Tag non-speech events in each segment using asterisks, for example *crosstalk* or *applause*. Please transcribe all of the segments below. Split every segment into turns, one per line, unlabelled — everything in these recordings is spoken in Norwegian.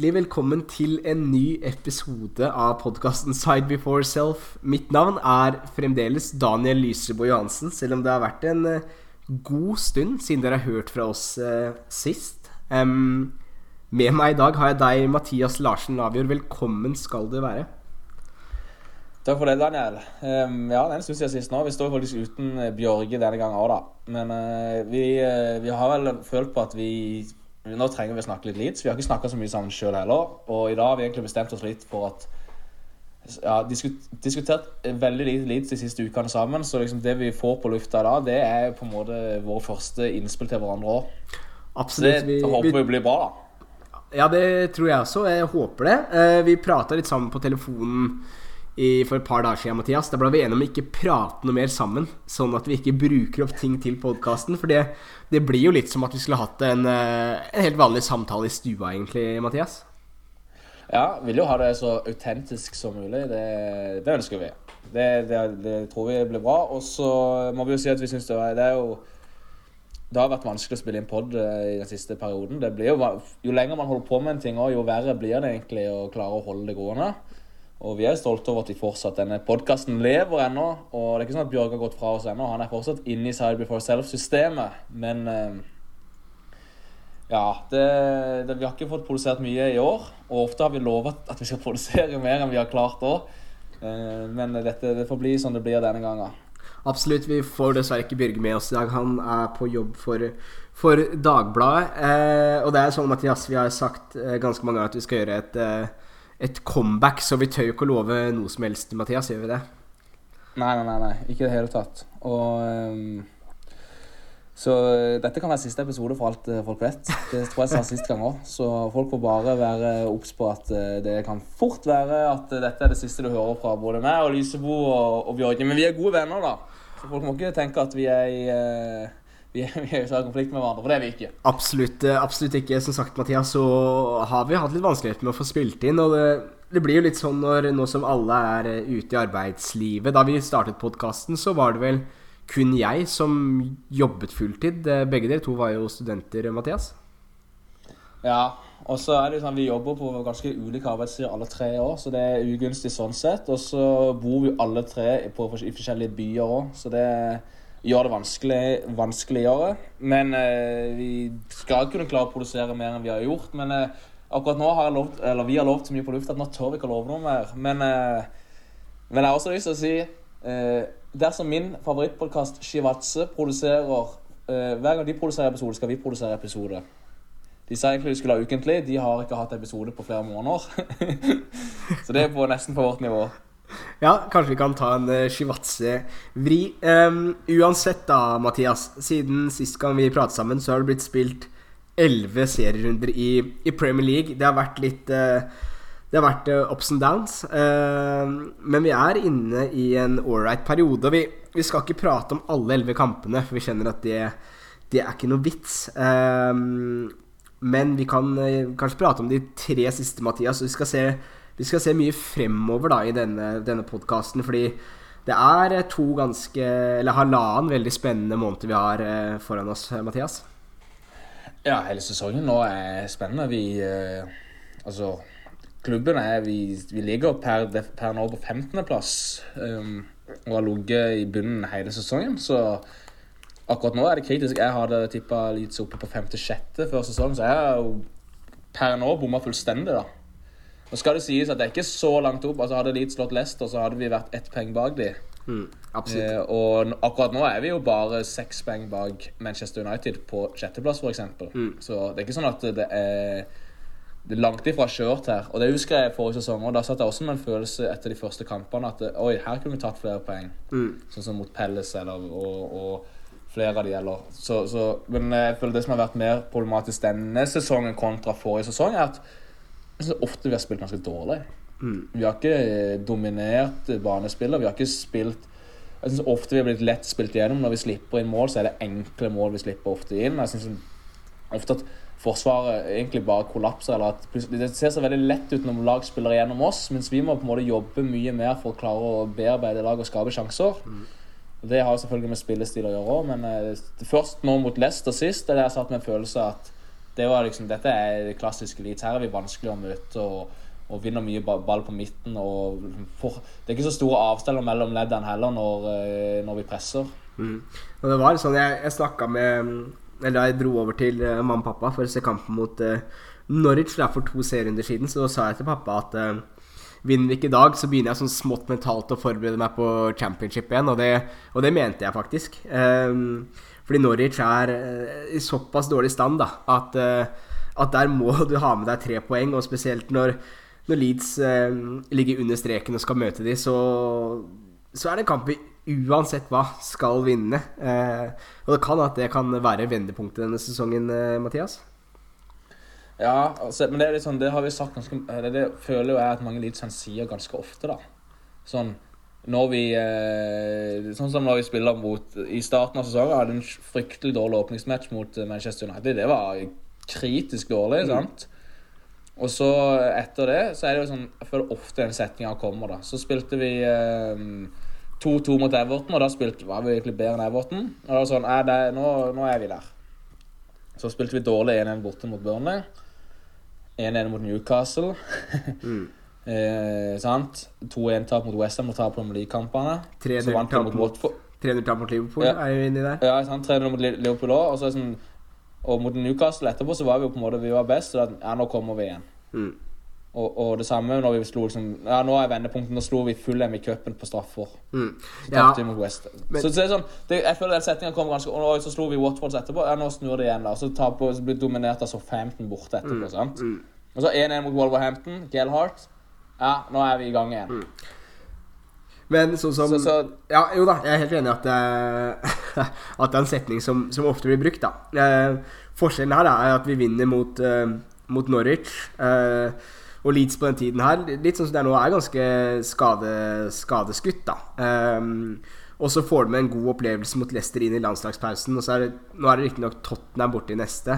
hjertelig velkommen til en ny episode av podkasten Side Before Self. Mitt navn er fremdeles Daniel Lyseboe Johansen, selv om det har vært en uh, god stund siden dere har hørt fra oss eh, sist. Um, med meg i dag har jeg deg, Mathias Larsen Lavjord. Velkommen skal du være.
Takk for det, Daniel. Um, ja, det er en stund sist nå. Vi står faktisk uten Bjørge denne gangen òg, da. Men uh, vi, vi har vel følt på at vi nå trenger vi å snakke litt Leeds. Vi har ikke snakka så mye sammen sjøl heller. Og i dag har vi egentlig bestemt oss litt for at ja, diskutert veldig lite Leeds de siste ukene sammen. Så liksom det vi får på lufta da, det er på en måte våre første innspill til hverandre òg.
Absolutt.
Det håper vi blir bra, da.
Ja, det tror jeg også. Jeg håper det. Eh, vi prata litt sammen på telefonen i, for et par dager siden, Mathias. Da ble vi enige om ikke prate noe mer sammen. Sånn at vi ikke bruker opp ting til podkasten. For det, det, blir jo litt som at vi skulle hatt en, eh, en helt vanlig samtale i stua, egentlig, Mathias.
Ja, vil jo ha det så autentisk som mulig. Det, det ønsker vi. Det, det, tror vi blir bra. Og så må vi jo si at vi syns det, det er jo det har vært vanskelig å spille inn pod eh, i den siste perioden. Jo, jo lenger man holder på med en ting, jo verre blir det egentlig å klare å holde det gående. Og vi er stolte over at vi fortsatt denne podkasten lever ennå. Og det er ikke sånn at Bjørg har gått fra oss ennå. Han er fortsatt inne i Side Before Self-systemet. Men eh, ja, det, det, vi har ikke fått produsert mye i år. Og ofte har vi lovet at vi skal *laughs* produsere mer enn vi har klart òg. Eh, men dette, det får bli sånn det blir denne gangen.
Absolutt. Vi får dessverre ikke Bjørge med oss i dag. Han er på jobb for, for Dagbladet. Eh, og det er sånn, Mathias, vi har sagt eh, ganske mange ganger at vi skal gjøre et eh, et comeback, så vi tør jo ikke å love noe som helst, Mathias. Gjør vi det?
Nei, nei, nei. nei. Ikke i det hele tatt. Og um, Så dette kan være siste episode for alt uh, folk vet. Det tror jeg sa sist gang òg. Så folk får bare være obs på at uh, det kan fort være at uh, dette er det siste du hører fra både meg og Lysebo og, og Bjørge. Men vi er gode venner, da. Så folk må ikke tenke at vi er i *laughs* vi vi ikke i konflikt med hverandre, for det er vi ikke.
Absolutt, eh, absolutt ikke. Som sagt, Mathias, så har vi hatt litt vanskeligheter med å få spilt inn. Og det, det blir jo litt sånn når nå som alle er eh, ute i arbeidslivet Da vi startet podkasten, så var det vel kun jeg som jobbet fulltid. Begge dere to var jo studenter, Mathias.
Ja, og så er det jo sånn vi jobber på ganske ulike arbeidstider alle tre år, så det er ugunstig sånn sett. Og så bor vi alle tre på, i forskjellige byer òg, så det er gjør det vanskelig, vanskeligere. Men eh, vi skal kunne klare å produsere mer enn vi har gjort. Men eh, akkurat nå har lovt, vi har lovt så mye på lufta at nå tør vi ikke å love noe mer. Men, eh, men, jeg har også lyst til å si eh, Dersom min favorittpodkast Shivatse produserer eh, Hver gang de produserer episode, skal vi produsere episode. De sa egentlig de skulle ha ukentlig. De har ikke hatt episode på flere måneder. *laughs* så det er på nesten på vårt nivå.
Ja, kanskje vi kan ta en uh, Shivatse-vri. Um, uansett da, Mathias. Siden sist gang vi pratet sammen, så har det blitt spilt elleve serierunder i, i, Premier League. Det har vært litt uh, Det har vært uh, ups and downs. Men vi er inne i en ålreit periode. Vi, vi, skal ikke prate om alle elleve kampene, for vi kjenner at det, det er ikke noe vits. men vi kan kanskje prate om de tre siste, Mathias. Og vi skal se vi skal se mye fremover da i denne, denne podkasten, fordi det er eh, to ganske Eller halvannen veldig spennende måneder vi har eh, foran oss, eh, Mathias.
Ja, hele sesongen nå er spennende. Vi Altså, klubben er Vi, vi ligger per, per, nå på 15.-plass um, og har ligget i bunnen hele sesongen, så akkurat nå er det kritisk. Jeg hadde tippa litt oppe på 5.-6. før sesongen, så jeg har jo per nå bomma fullstendig, da. Nå skal det sies at det er ikke så langt opp. Altså Hadde Leeds slått Leicester, så hadde vi vært ett poeng bak de.
Mm, eh,
og akkurat nå er vi jo bare seks poeng bak Manchester United på sjetteplass, f.eks. Mm. Så det er ikke sånn at det er, det er langt ifra kjørt her. Og det husker jeg forrige sesong. Og da satt jeg også med en følelse etter de første kampene at oi, her kunne vi tatt flere poeng.
Mm.
Sånn som mot Pelles eller og, og flere av de gjelder. Så, så, men jeg føler det som har vært mer problematisk denne sesongen kontra forrige sesong, er at jeg syns ofte vi har spilt ganske dårlig.
Mm.
Vi har ikke eh, dominert banespillet. Vi har ikke spilt Jeg syns ofte vi har blitt lett spilt gjennom. Når vi slipper inn mål, så er det enkle mål vi slipper ofte inn. Jeg syns ofte at Forsvaret egentlig bare kollapser. Eller at Det ser så veldig lett ut når lag spiller gjennom oss, mens vi må på en måte jobbe mye mer for å klare å bearbeide lag og skape sjanser.
Mm.
Det har selvfølgelig med spillestil å gjøre òg, men eh, først nå mot Leicester sist er det jeg satt med en følelse at Det var liksom, dette er det klassiske Leeds. Her er vi vanskelig å møte og, og vinner mye ball på midten. Og for, det er ikke så store avstander mellom leddene heller når, eh, når vi presser.
Mm. Og det var sånn Jeg, jeg snakka med Eller jeg dro over til uh, mamma og pappa for å se kampen mot uh, Norwich er for to serierunder siden. Så da sa jeg til pappa at uh, vinner vi ikke i dag, så begynner jeg sånn smått mentalt å forberede meg på championship igjen. Og det, og det mente jeg faktisk. Um, fordi Norwich er eh, i såpass dårlig stand da, at, eh, at der må du ha med deg tre poeng. Og spesielt når, når Leeds eh, ligger under streken og skal møte de, så, så er det en kamp vi uansett hva skal vinne. Eh, og det kan at det kan være vendepunktet denne sesongen, eh, Mathias.
Ja, altså, men det er litt sånn, det har vi sagt ganske Det, det føler jo jeg at mange Leeds-fans sier ganske ofte, da. Sånn når vi eh, Sånn som når vi spiller mot I starten av sesongen hadde en fryktelig dårlig åpningsmatch mot eh, Manchester United. Det var kritisk dårlig, sant? Og så etter det så er det jo sånn Jeg føler ofte den setninga kommer, da. Så spilte vi eh, 2-2 mot Everton, og da spilte, var vi egentlig bedre enn Everton. Og da var det sånn eh, det, nå, nå er vi der. Så spilte vi dårlig 1-1 borte mot Burnley. 1-1 mot Newcastle. *laughs* eh, sant? 2-1-tap mot Westham og tap på League-kampene.
3-0
Så vant vi
tap
mot
mot- 300-tap mot Liverpool
Ja.
er jo inni der.
Ja, sant? 3-0 mot Liverpool òg. Og, sånn, og mot Newcastle etterpå så var vi jo på en måte vi var best. Så da, ja, nå kommer vi igjen.
Mm.
Og, og det samme når vi slo liksom Ja, nå er vendepunktet. Nå slo vi full M i cupen på straffer.
Mm.
Så
Ja,
tapte mot West.
men-
så, så det er sånn, det, jeg føler den setningen kommer ganske Og så slo vi Watfords etterpå. Ja, nå snur det igjen, da. Så, taper, så blir dominert av Southampton borte etterpå. sant?
mm.
Og så 1-1 mot Wolverhampton. Gellhart. Ja, nå er vi i gang igjen.
Men sånn som
Så, så
Ja, jo da, jeg er helt enig i at, det- *laughs* at det er en setning som, som ofte blir brukt, da. Uh, forskjellen her da, er at vi vinner mot, uh, mot Norwich. Og Leeds på den tiden her, litt sånn som det er nå, er ganske skade, skadeskutt, da. Eh, og så får du med en god opplevelse mot Leicester inn i landslagspausen. Og så er det, nå er det riktignok Tottenham i neste,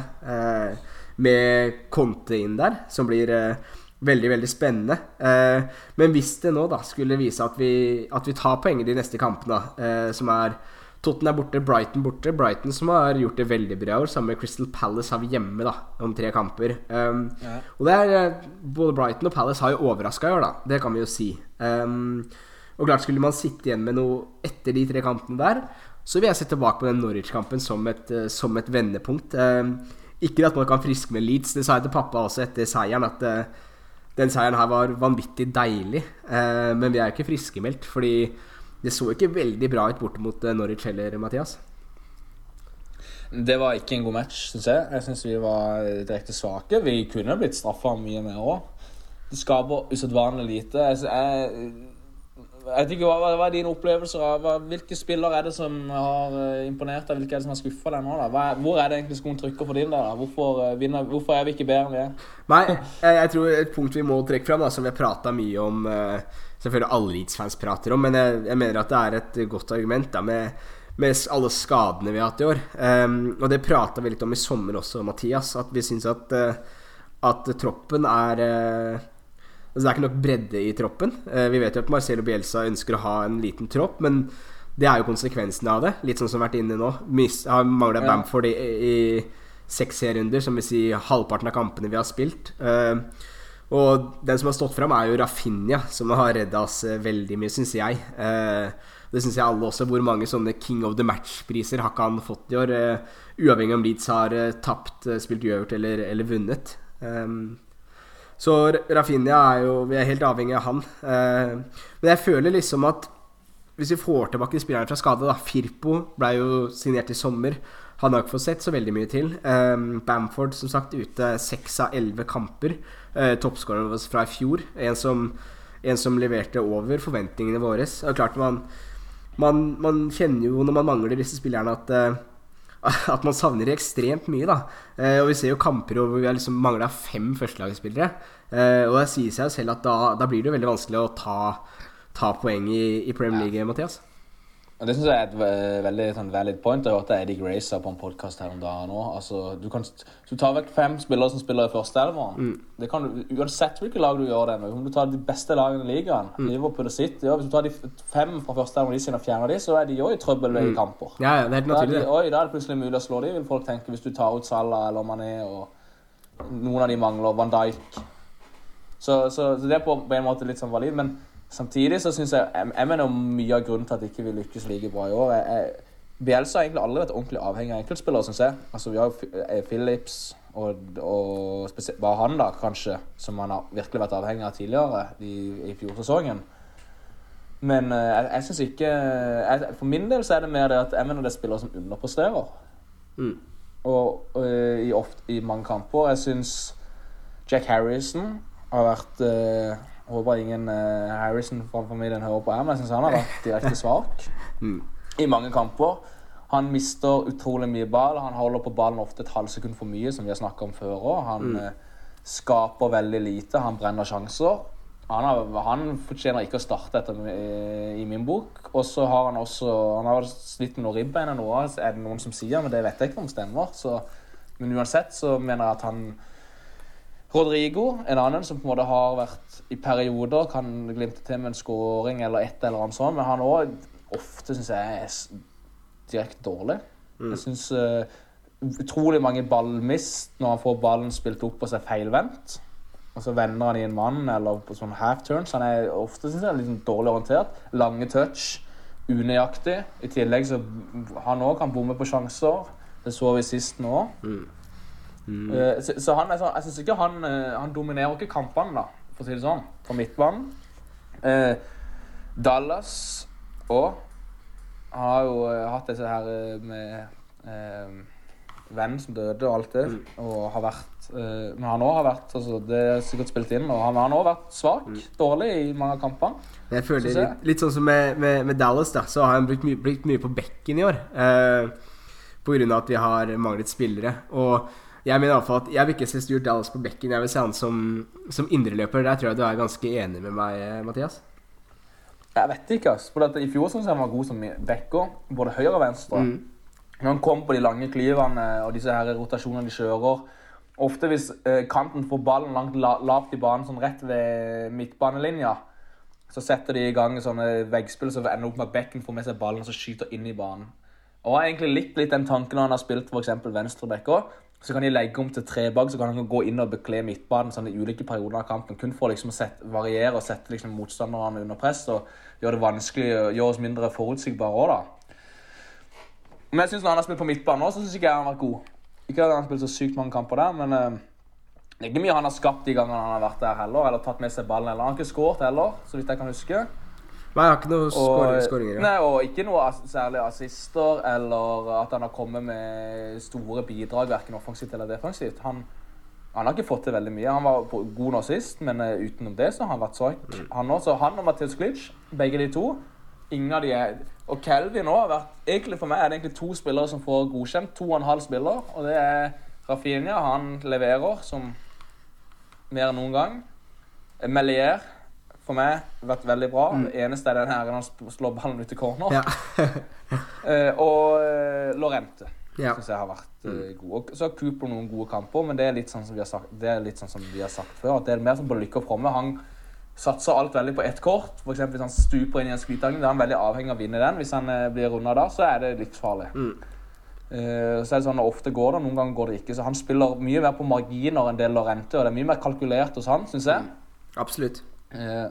med Conte inn der, som blir eh, veldig, veldig spennende. Eh, men hvis det nå da skulle vise at vi, at vi tar poeng i de neste kampene, eh, som er Totten er borte, Brighton borte. Brighton som har gjort det veldig bra i år. Sammen med Crystal Palace har vi hjemme da, om tre kamper. Um,
Ja.
Og det er eh, Både Brighton og Palace har jo overraska i år, da. Det kan vi jo si. Um, og klart Skulle man sitte igjen med noe etter de tre kampene der, så vil jeg se tilbake på den Norwich-kampen som, eh, som et vendepunkt. Um, ikke at man kan friske med Leeds. Det sa jeg til pappa også etter seieren, at eh, den seieren her var vanvittig deilig. Eh, men vi er jo ikke friskmeldt, fordi det så ikke veldig bra ut borte mot eh, Norwich heller, Mathias.
Det var ikke en god match, syns jeg. Jeg syns vi var direkte svake. Vi kunne blitt straffa mye mer òg. Det skaper usedvanlig lite. Jeg, jeg, jeg vet ikke, hva, hva er dine opplevelser av Hvilke spillere er det som har eh, imponert deg? Hvilke er det som har skuffa deg nå? da? Er, hvor er det egentlig skoen trykker for din del? Hvorfor, eh, hvorfor er vi ikke bedre enn vi er?
Nei, jeg, jeg tror et punkt vi må trekke fram, da, som vi har prata mye om eh, Selvfølgelig alle Leeds-fans prater om, men jeg, jeg mener at det er et godt argument da, med, med alle skadene vi har hatt i år. Um, og det prata vi litt om i sommer også, Mathias. At vi syns at, at troppen er Altså Det er ikke nok bredde i troppen. Eh, vi vet jo at Marcelo Bielsa ønsker å ha en liten tropp, men det er jo konsekvensen av det. Litt sånn som vi har vært inne nå. Mis, har mangla
Ja.
Bamford i, i seks serierunder, som vil si halvparten av kampene vi har spilt. Eh, og den som har stått fram, er jo Rafinha, som har redda oss eh, veldig mye, syns jeg. Eh, det syns jeg alle også. Hvor mange sånne King of the Match-priser har ikke han fått i år? eh, uavhengig om Leeds har tapt, spilt uavgjort eller, eller vunnet. Um, så Rafinha er jo Vi er helt avhengig av han. Eh, men jeg føler liksom at hvis vi får tilbake de spillerne fra skade da Firpo ble jo signert i sommer. Han har ikke fått sett så veldig mye til. Um, Bamford som sagt ute seks av elleve kamper. Uh, Toppskåreren fra i fjor. En som, en som leverte over forventningene våre. Er klart man, man, man kjenner jo når man mangler disse spillerne, at eh, *laughs* at man savner ekstremt mye. da eh, Og Vi ser jo kamper hvor vi har liksom mangla fem førstelagsspillere. Eh, og det sier seg jo selv at da, da blir det jo veldig vanskelig å ta, ta poeng i, i Premier League, Mathias.
Og Det synes jeg er et ve- veldig sånn, valid point. Jeg hørte Eddie Gray sa på en podkast her om dagen òg. Altså, du, kan, du tar vekk fem spillere som spiller i førsteelveren. Det kan du- Uansett hvilket lag du gjør det med. Om du tar de beste lagene i ligaen, Liverpool og City ja, Hvis du tar de fem fra førsteelveren de sine og fjerner de, så er de òg i trøbbel i kamper.
Ja, ja, det er helt
Da er,
naturlig.
de,
det.
oi, da er det plutselig mulig å slå de, vil folk tenke, hvis du tar ut Salah eller Mané og Noen av de mangler Van Dijk. Så, så, så det er på, på en måte litt sånn valid. Men samtidig så syns jeg Jeg, mener mye av grunnen til at ikke vi lykkes like bra i år. Jeg, jeg, Bielsa har egentlig aldri vært ordentlig avhengig av enkeltspillere, syns jeg. Altså, vi har jo eh, Phillips og, og spesielt bare han, da, kanskje, som han har virkelig vært avhengig av tidligere i, i fjorsesongen. Men eh, jeg, jeg syns ikke jeg, For min del så er det mer det at jeg mener det er spillere som underpresterer.
Mm.
Og, og i, ofte, i mange kamper. Jeg syns Jack Harrison har vært eh, håper ingen uh, Harrison fra familien hører på her, men jeg syns han har vært direkte svak *laughs*
Mm.
i mange kamper. Han mister utrolig mye ball. Han holder på ballen ofte et halvsekund for mye, som vi har snakka om før òg. Han eh, skaper veldig lite. Han brenner sjanser. Han, har, han fortjener ikke å starte etter, i, i min bok. Og så har han også Han har slitt med noen ribbein noe, er det noen som sier, men det vet jeg ikke om stemmer. Så, men uansett så mener jeg at han Rodrigo, en annen som på en måte har vært i perioder, kan glimte til med en scoring eller et eller annet sånt, men han òg ofte syns jeg er direkte dårlig. Jeg syns utrolig mange ballmist når han får ballen spilt opp og ser er feilvendt. Og så vender han i en mann eller på sånn half turns. Han er ofte synes jeg, litt dårlig orientert. Lange touch, unøyaktig. I tillegg så han òg kan bomme på sjanser. Det så vi sist nå. Eh, Så, så han er sånn, jeg syns ikke han eh, Han dominerer ikke kampene, da, for å si det sånn, på midtbanen. Eh, Dallas og Han har jo hatt disse her med venn som døde og alt det, og har vært Men han òg har vært altså, Det er sikkert spilt inn, og han har òg vært svak, dårlig i mange av kampene.
Jeg føler
jeg.
litt, litt sånn som med, med, med Dallas, da, så har han blitt, mye, blitt mye på bekken i år. Uh, på grunn av at vi har manglet spillere. Og jeg mener i alle fall at jeg vil ikke se Stuart Dallas på bekken. Jeg vil se han som, som indreløper. Der tror jeg du er ganske enig med meg, eh, Mathias.
Jeg vet ikke, ass. For I fjor syntes jeg han var god som backer, både høyre og venstre. Når han kom på de lange klyvene og disse her rotasjonene de kjører Ofte hvis eh, kanten får ballen langt la, lavt i banen, sånn rett ved midtbanelinja, så setter de i gang sånne veggspill som ender opp med at bekken får med seg ballen og så skyter inn i banen. Og jeg har egentlig likt litt den tanken når han har spilt f.eks. venstreback òg. Så kan de legge om til tre bak, så kan han gå inn og bekle midtbanen sånn i ulike perioder av kampen. Kun for liksom å sette, variere og sette liksom motstanderne under press og gjøre det vanskelig og gjøre oss mindre forutsigbare òg, da. Men jeg synes når han har spilt på midtbanen òg, syns ikke jeg han har vært god. Ikke at han har spilt så sykt mange kamper der, men uh, det er ikke mye han har skapt de gangene han har vært der heller, eller tatt med seg ballen. Eller han har ikke skåret heller, så vidt jeg kan huske.
Nei, jeg har ikke noe
Og,
skåring- skåringer. ja.
nei, og ikke noe ass- særlig assister, eller at han har kommet med store bidrag, hverken offensivt eller defensivt. Han, han har ikke fått til veldig mye. Han var god nå sist, men eh, utenom det så har han vært svak. Han også, han og Mathias Klitsch, begge de to, ingen av de er Og Kelvin òg har vært Egentlig for meg er det egentlig to spillere som får godkjent. To og en halv spiller, og det er Rafinha. Han leverer som mer enn noen gang. Melier for meg vært veldig bra. Det eneste er den her han slår ballen ut i corner.
Ja.
uh, *laughs* og eh, Lorente
Ja.
syns jeg har vært eh, god. Og så har Cooper noen gode kamper, men det er litt sånn som vi har sagt, det er litt sånn som vi har sagt før. At det er mer som på lykke og fromme. Han satser alt veldig på ett kort. For eksempel hvis han stuper inn i en skvitagning, da er han veldig avhengig av å vinne den. Hvis han uh, blir runda da, så er det livsfarlig. Eh, så er det sånn at Ofte går det, noen ganger går det ikke. Så han spiller mye mer på marginer enn det Lorente, og det er mye mer kalkulert hos han, syns jeg.
Absolutt.
Eh,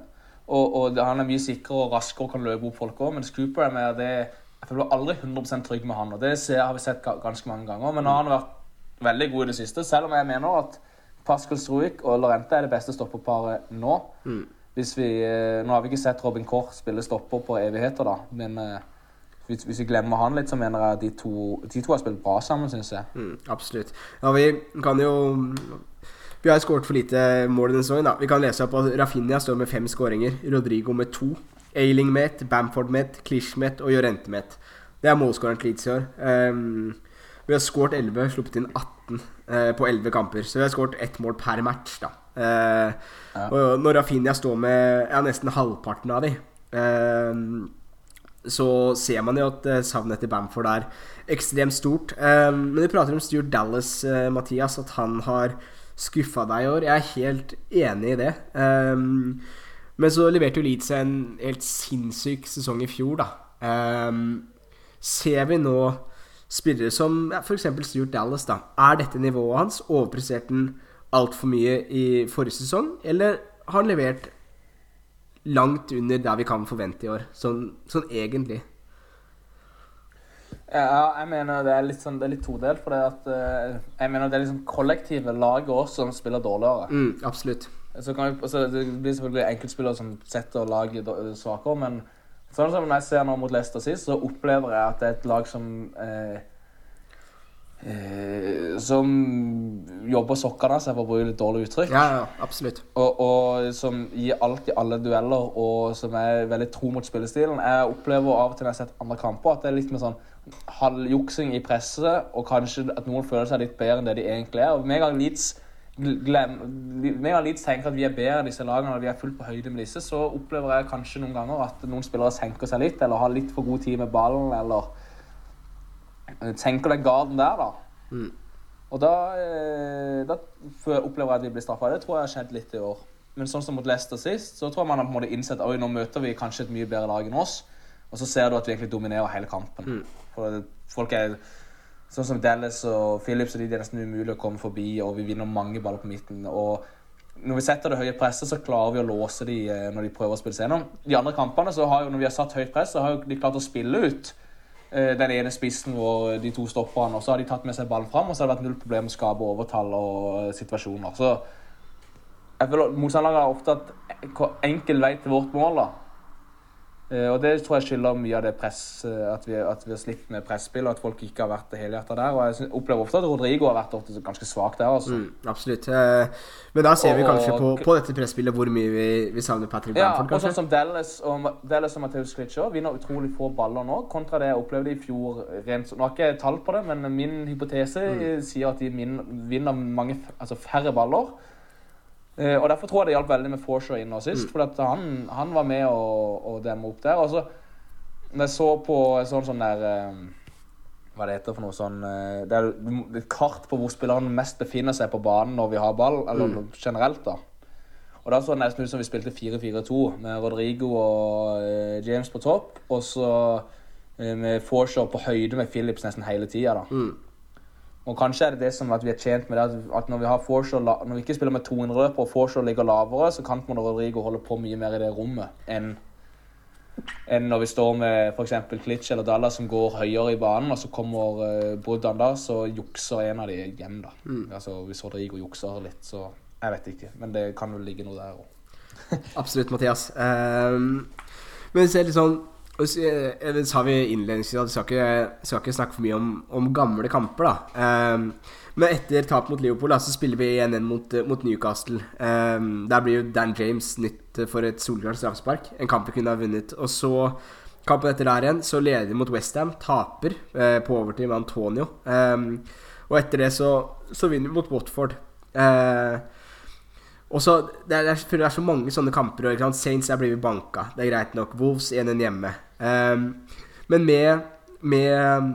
og, og han er mye sikrere og raskere og kan løpe opp folk òg, mens Cooper er mer det Jeg føler meg aldri 100% trygg med han, og det ser, har vi sett ganske mange ganger. Men nå har han vært veldig god i det siste, selv om jeg mener at Pascal Struik og Lorente er det beste stopperparet nå. Hvis vi, eh, nå har vi ikke sett Robin Koch spille stopper på evigheter, da, men eh, hvis, hvis vi glemmer han litt, så mener jeg at de to, de to har spilt bra sammen, syns jeg.
Mm, absolutt. Ja, vi kan jo Vi har skåret for lite mål denne sesongen. Vi kan lese opp at Rafinha står med fem skåringer. Rodrigo med to. Ailing med ett. Bamford med ett. Klish med ett. Og Jorente med ett. Det er målskåreren til Leeds i år. Um, vi har skåret 11, sluppet inn 18 uh, på 11 kamper. Så vi har skåret ett mål per match, da. Uh,
Ja.
Og når Rafinha står med ja, nesten halvparten av de, uh, så ser man jo at eh, savnet til Bamford er ekstremt stort. Eh, men du prater om Stuart Dallas, eh, Mathias, at han har skuffa deg i år. Jeg er helt enig i det. Um, men så leverte jo Leeds en helt sinnssyk sesong i fjor, da. Um, ser vi nå spillere som ja, f.eks. Stuart Dallas, da. Er dette nivået hans? Overpresterte han altfor mye i forrige sesong, eller har han levert langt under der vi kan forvente i år, sånn, sånn egentlig?
Ja, jeg mener det er litt, sånn, det er litt todelt. For det at, uh, jeg mener det er liksom kollektive laget også som spiller dårligere.
Mm, absolutt.
Så kan vi, altså, det blir selvfølgelig enkeltspillere som setter laget svakere, men sånn som jeg ser nå mot Leicester sist, så opplever jeg at det er et lag som eh, eh, Som jobber sokkene av seg, for å bruke litt dårlig uttrykk.
Ja, ja, absolutt.
Og, og, som gir alt i alle dueller, og som er veldig tro mot spillestilen. Jeg opplever av og til når jeg har sett andre kamper, at det er litt med sånn halvjuksing i presset, og kanskje at noen føler seg litt bedre enn det de egentlig er. Og med en gang Leeds glem, en Leeds tenker at vi er bedre enn disse lagene og vi er fullt på høyde med disse, så opplever jeg kanskje noen ganger at noen spillere senker seg litt, eller har litt for god tid med ballen, eller tenker den garden der, da.
Mm.
Og da, eh, da opplever jeg at vi blir straffa. Det tror jeg har skjedd litt i år. Men sånn som mot Leicester sist, så tror jeg man har på en måte innsett at nå møter vi kanskje et mye bedre lag enn oss. Og så ser du at vi egentlig dominerer hele kampen.
Mm.
For folk er sånn som Dallas og Phillips, og de, det er nesten umulig å komme forbi, og vi vinner mange baller på midten. og når vi setter det høye presset, så klarer vi å låse de eh, når de prøver å spille seg gjennom. De andre kampene, så har jo, når vi har satt høyt press, så har jo de klart å spille ut eh, den ene spissen og de to stopperne. Og så har de tatt med seg ballen fram, og så har det vært null problem å skape overtall og eh, situasjoner. Så jeg føler Motstanderne har ofte hatt enkel vei til vårt mål. da. Eh, og det tror jeg skylder mye av det press, eh, at vi, at vi har slitt med presspill, og at folk ikke har vært helhjerta der. Og jeg opplever ofte at Rodrigo har vært ofte ganske svak der. Altså.
Mm, absolutt. Eh, men da ser vi kanskje på, på dette presspillet hvor mye vi, vi savner Patrick
ja,
Bamford,
kanskje? Ja, og sånn som Dallas og, Dallas og Mateus Klitsjå vinner utrolig få baller nå, kontra det jeg opplevde i fjor. Rent, nå har jeg ikke tall på det, men min hypotese mm. sier at de vinner mange, altså færre baller. Uh, og Derfor tror jeg det hjalp veldig med Forshaw inn nå sist. Mm. For han, han, var med å, å demme opp der. Og så når jeg så på sånn sånn der uh, Hva det heter for noe sånn uh, Det er et kart på hvor spilleren mest befinner seg på banen når vi har ball, eller mm. generelt, da. Og da så det nesten ut som vi spilte 4-4-2 med Rodrigo og James på topp. Og så med Forshaw på høyde med Phillips nesten hele tida.
Mm.
Og kanskje er det det som at vi er tjent med det, at når vi, har Forshaw, når vi ikke spiller med 200 på og Forshaw ligger lavere, så kan Rodrigo holde på mye mer i det rommet enn enn når vi står med f.eks. Klitsch eller Dalla som går høyere i banen, og så kommer uh, Bruddan da, så jukser en av de hjem. da.
Mm.
Altså Hvis Rodrigo jukser litt, så Jeg vet ikke, men det kan vel ligge noe der òg.
Absolutt, Mathias. Um, men er litt sånn Eh, det sa vi innledningsvis at vi skal ikke, skal ikke snakke for mye om, om gamle kamper. da um, Men etter tap mot Liverpool da, så spiller vi igjen en mot, mot Newcastle. Um, der blir jo Dan James nytt for et solklart straffespark. En kamp vi kunne ha vunnet. Og så kampen etter der igjen, så leder vi mot Westham. Taper uh, på overtid med Antonio. Um, og etter det så, så vinner vi mot Watford. Uh, og så, det, er, det er så mange sånne kamper. Og, Saints er blitt banka. Det er greit nok. Wolves 1-1 hjemme. Um, men med, med,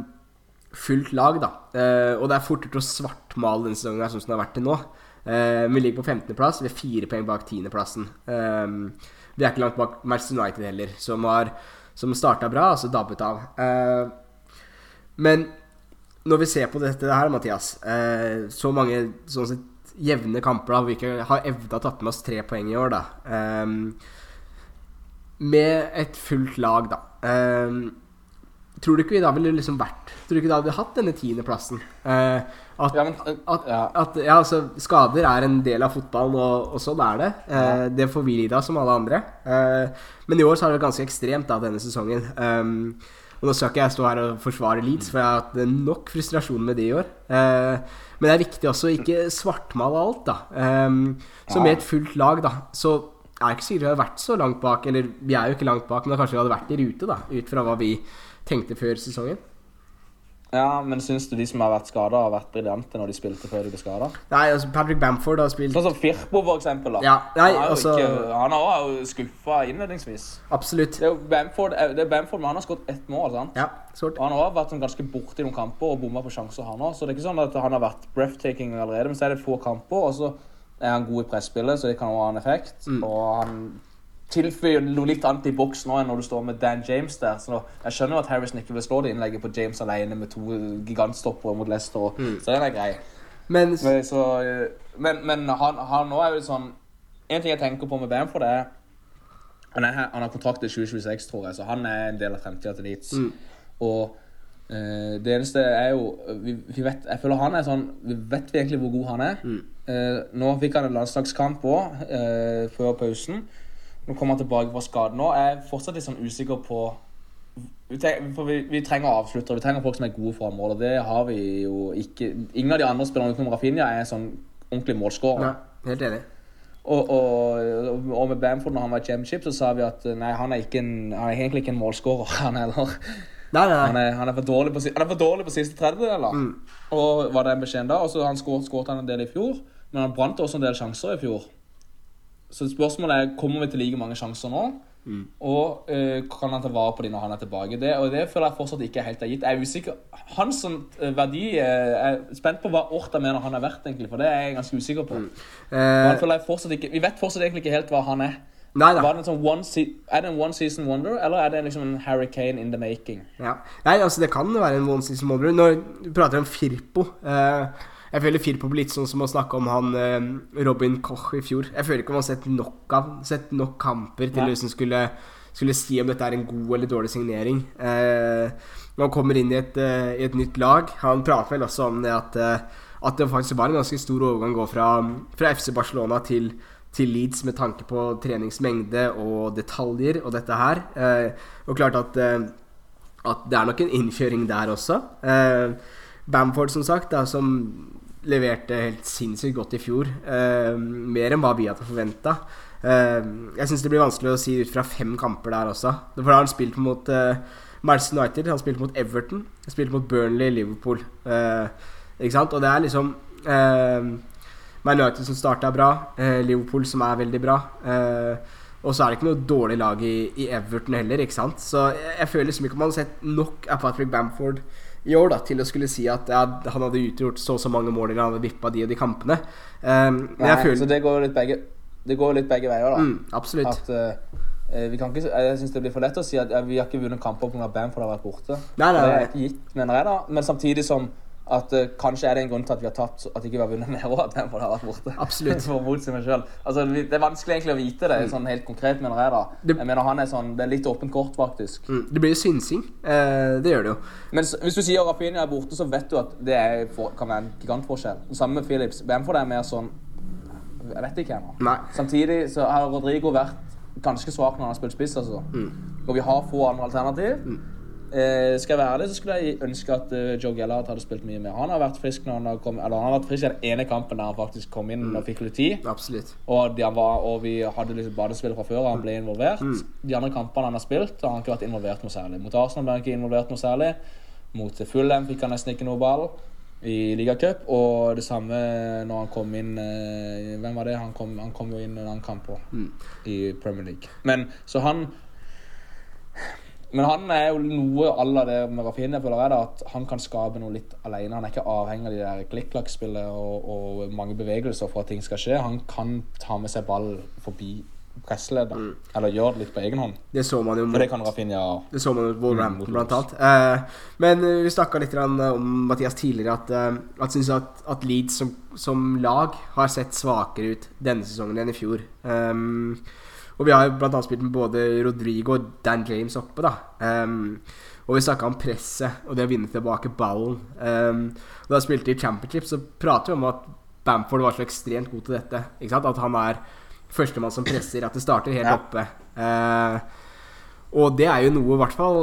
fullt lag, da. Uh, og det er fortere å svartmale denne sesongen sånn som det har vært til nå. Uh, vi ligger på 15.-plass. Vi er fire poeng bak 10.-plassen. Um, vi er ikke langt bak Manchester United heller, som, har, som starta bra, og så dabbet av. Uh, men når vi ser på dette her, Mathias Så mange sånn sett jevne kamper da, vi ikke har å tatt med oss tre poeng i år, da. Um, med et fullt lag, da. Um, tror du ikke vi da ville liksom vært Tror du ikke da hadde hatt denne tiendeplassen? Uh, at, ja, men, at, ja. At, ja, altså, skader er en del av fotballen, og, og sånn er det. Uh, det får vi lide av som alle andre. Uh, men i år så har det ganske ekstremt da, denne sesongen. Um, og Nå skal ikke jeg stå her og forsvare Leeds, for jeg har hatt nok frustrasjon med det i år. Eh, men det er viktig også å ikke svartmale alt, da. Eh, så med et fullt lag, da, så er det ikke sikkert vi hadde vært så langt bak. Eller vi er jo ikke langt bak, men kanskje vi hadde vært i rute, da, ut fra hva vi tenkte før sesongen.
Ja, men syns du de som har vært skada, har vært briljante når de spilte før de ble skada?
Nei, altså Patrick Bamford har spilt
Sånn som Firpo, for eksempel. Da.
Ja, nei,
han,
altså...
ikke, han har jo skuffa innledningsvis.
Absolutt.
Det er jo Bamford, det er Bamford men han har skåret ett mål. sant?
Ja.
Og han har vært sånn ganske i noen kamper og bomma på sjanser, han òg. Så det er ikke sånn at han har vært breathtaking allerede, men så er det få kamper, og så er han god i presspillet, så det kan også ha en effekt.
Mm.
Og han tilføyer noe litt annet i boks nå enn når du står med Dan James der. Så jeg skjønner at Harrison ikke vil slå det innlegget på James alene med to gigantstoppere mot Leicester.
Mm.
Så den er grei.
Men
Men, så, eh, men, men han, han nå er jo sånn En ting jeg tenker på med Bamford, er Han, er, han har kontrakt til 2026, tror jeg, så han er en del av fremtida til Leeds.
Mm.
Og uh, det eneste er jo vi, vi vet, Jeg føler han er sånn Vi vet vi egentlig hvor god han er.
Mm.
Uh, nå fikk han en landslagskamp òg, uh, før pausen. Nå kommer han tilbake fra skade. Nå er jeg fortsatt litt sånn usikker på vi, for vi, vi trenger avsluttere. Vi trenger folk som er gode for området. Det har vi jo ikke Ingen av de andre spillerne utenom Rafinha er sånn ordentlig målskårer.
Helt enig.
Og, og, og med Bamford, når han var i championship, så sa vi at nei, han er, en, han er egentlig ikke en målskårer, *laughs* han heller.
Nei, nei,
Han er, han er, for, dårlig på, han er for dårlig på siste tredjedel.
Mm.
Og var den beskjeden da. Og så han skåret han en del i fjor, men han brant også en del sjanser i fjor. Så spørsmålet er kommer vi til like mange sjanser nå.
Mm.
Og uh, kan han ta vare på dem når han er tilbake? Det, og det føler jeg fortsatt ikke helt er gitt. Jeg er usikker. Hans eh, verdi eh, Jeg er spent på hva Orta mener han er verdt, egentlig, for det er jeg ganske usikker på. Mm. Uh, ikke, vi vet fortsatt egentlig ikke helt hva han er.
nei.
Det en sånn one er det en one season wonder, eller er det liksom en hurricane in the making?
Ja. Nei, altså det kan være en one season wonder. Når du prater om Firpo eh, Jeg føler Firpo blir litt sånn som å snakke om han eh, Robin Koch i fjor. Jeg føler ikke man har sett nok av Sett nok kamper til å liksom skulle, skulle si om dette er en god eller dårlig signering. Eh, når han kommer inn i et, eh, i et nytt lag Han prater vel også om det at, eh, at det faktisk var en ganske stor overgang å gå fra, fra FC Barcelona til til Leeds med tanke på treningsmengde og detaljer og dette her. Eh, og klart at at det er nok en innkjøring der også. Eh, Bamford, som sagt, da, som leverte helt sinnssykt godt i fjor. Eh, mer enn hva vi hadde forventa. Eh, jeg syns det blir vanskelig å si ut fra fem kamper der også. For da har han spilt mot eh, Manchester United, han spilte mot Everton, han spilte mot Burnley, Liverpool. Eh, ikke sant? Og det er liksom eh, Man United som starta bra, eh, Liverpool som er veldig bra. Eh, og så er det ikke noe dårlig lag i, i Everton heller, ikke sant. Så jeg, jeg føler liksom ikke man har sett nok av Patrick Bamford i år da, til å skulle si at ja, han hadde utgjort så og så mange mål eller han hadde vippa de og de kampene. Um,
Nei,
føler
Så det går litt begge, det går litt begge veier, da.
mm, Absolutt.
At eh, vi kan ikke, Jeg syns det blir for lett å si at ja, vi har ikke vunnet kamper pga. Bamford har vært borte.
Nei, nei,
Det er ikke gitt, mener jeg, da. Men samtidig som at uh, kanskje er det en grunn til at vi har tapt At ikke vi har vunnet *laughs* mer òg, at Bamford har vært borte.
Absolutt. *laughs*
For å motsi meg selv. Altså, det er vanskelig egentlig å vite det sånn helt konkret, mener jeg. da
Det-
Jeg mener han er sånn, Det er litt åpent kort, faktisk.
Mm, det blir jo synsing. Eh, det gjør det jo.
Men hvis du sier Rafinha er borte, så vet du at det er, for, kan være en gigantforskjell. Samme med Philips. Bamford er mer sånn Jeg vet ikke ennå. Samtidig så har Rodrigo vært ganske svak når han har spilt spiss. altså. Og vi har få andre alternativ. Eh, skal jeg være ærlig, så skulle jeg ønske at uh, Joe Gellard hadde spilt mye mer. Han har vært frisk når han har kommet, eller han har vært frisk i den ene kampen der han faktisk kom inn og fikk litt tid.
Absolutt.
Og, de han var, og vi hadde liksom badespill fra før, og han ble involvert. De andre kampene han har spilt, har han ikke vært involvert noe særlig. Mot Arsenal ble han ikke involvert noe særlig. Mot Fulham fikk han nesten ikke noe ball i ligacup. Og det samme når han kom inn eh, Hvem var det? Han kom, han kom jo inn en annen kamp også, i Premier League. Men så han men han er jo noe à la det med Rafinha, føler jeg, da, at han kan skape noe litt alene. Han er ikke avhengig av de der klikk-klakk-spillet og, og mange bevegelser for at ting skal skje. Han kan ta med seg ball forbi presseleddet, eller gjøre det litt på egen hånd.
Det så man jo
For det kan Rafinha
Det så man mot Wolverhampton,
Mm,
blant annet. Eh, men eh, vi snakka litt eh, om Mathias tidligere at, uh, at, synes at, at Leeds som, som lag har sett svakere ut denne sesongen enn i fjor. Um, og vi har bl.a. spilt med både Rodrigo og Dan James oppe, da. Um, og vi snakka om presset og det å vinne tilbake ballen. Um, da jeg spilte i Championship, så prater vi om at Bamford var så ekstremt god til dette. At han er førstemann som presser, at det starter helt
Ja.
oppe. Uh, og det er jo noe i hvert fall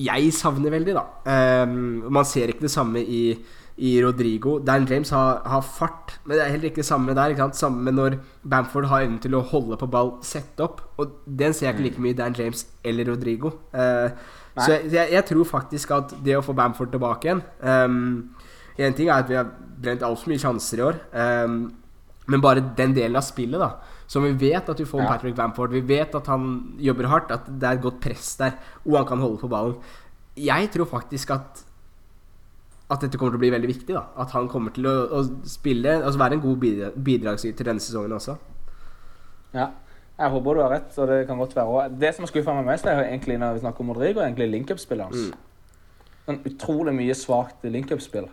jeg savner veldig, da. Um, man ser ikke det samme i, i Rodrigo. Dan James har, har fart, men det er heller ikke det samme der. Ikke sant? Samme med når Bamford har evnen til å holde på ball, sette opp. Og den ser jeg ikke like mye i Dan James eller Rodrigo. Uh, så jeg, jeg, jeg tror faktisk at det å få Bamford tilbake igjen um, En ting er at vi har brent altfor mye sjanser i år. Um, men bare den delen av spillet, da. Som vi vet at du får med
Ja.
Patrick Bamford. Vi vet at han jobber hardt, at det er et godt press der, og han kan holde på ballen. Jeg tror faktisk at at dette kommer til å bli veldig viktig. da At han kommer til å, å spille Altså være en god bidrag, bidragsyter denne sesongen også.
Ja. Jeg håper du har rett, og det kan godt være også. Det som skuffa meg mest, er egentlig når vi snakker om Rodrigo, egentlig link-up-spillet hans. Sånn utrolig mye svakt link-up-spill.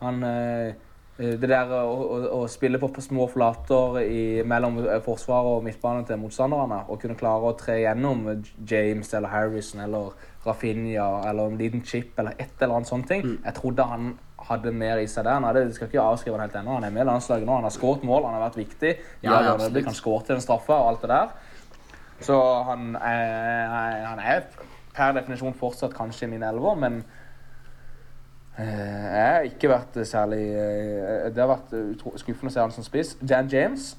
Han Eh, det der å, å, å spille på, små flater i, mellom eh, forsvaret og midtbanen til motstanderne, og kunne klare å tre gjennom James eller Harrison eller Rafinha eller en liten chip eller et eller annet sånt ting.
Mm.
Jeg trodde han hadde mer i seg der. Nei, det skal ikke avskrive han helt ennå. Han er med i landslaget nå. Han har skåret mål, han har vært viktig.
Ja, ja,
han skåret en straffe og alt det der. Så han er, han er per definisjon fortsatt kanskje min elver, men eh, jeg har ikke vært særlig eh, Det har vært skuffende å se han som spiss. Dan James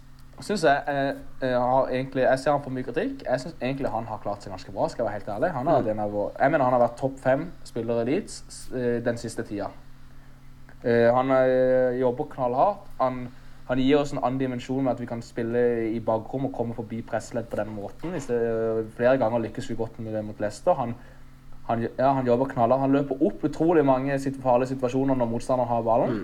syns jeg eh, eh, har egentlig Jeg ser han for mye kritikk. Jeg syns egentlig han har klart seg ganske bra. skal jeg være helt ærlig. Han har, av vår, jeg mener han har vært topp fem spillere i Leeds eh, den siste tida. Eh, han eh, jobber knallhardt. Han, han gir oss en annen dimensjon med at vi kan spille i bakrom og komme forbi pressledd på den måten. Flere ganger lykkes vi godt med det mot Leicester. Han, han, ja, han jobber knallhardt. Han løper opp utrolig mange farlige situasjoner når motstanderen har ballen.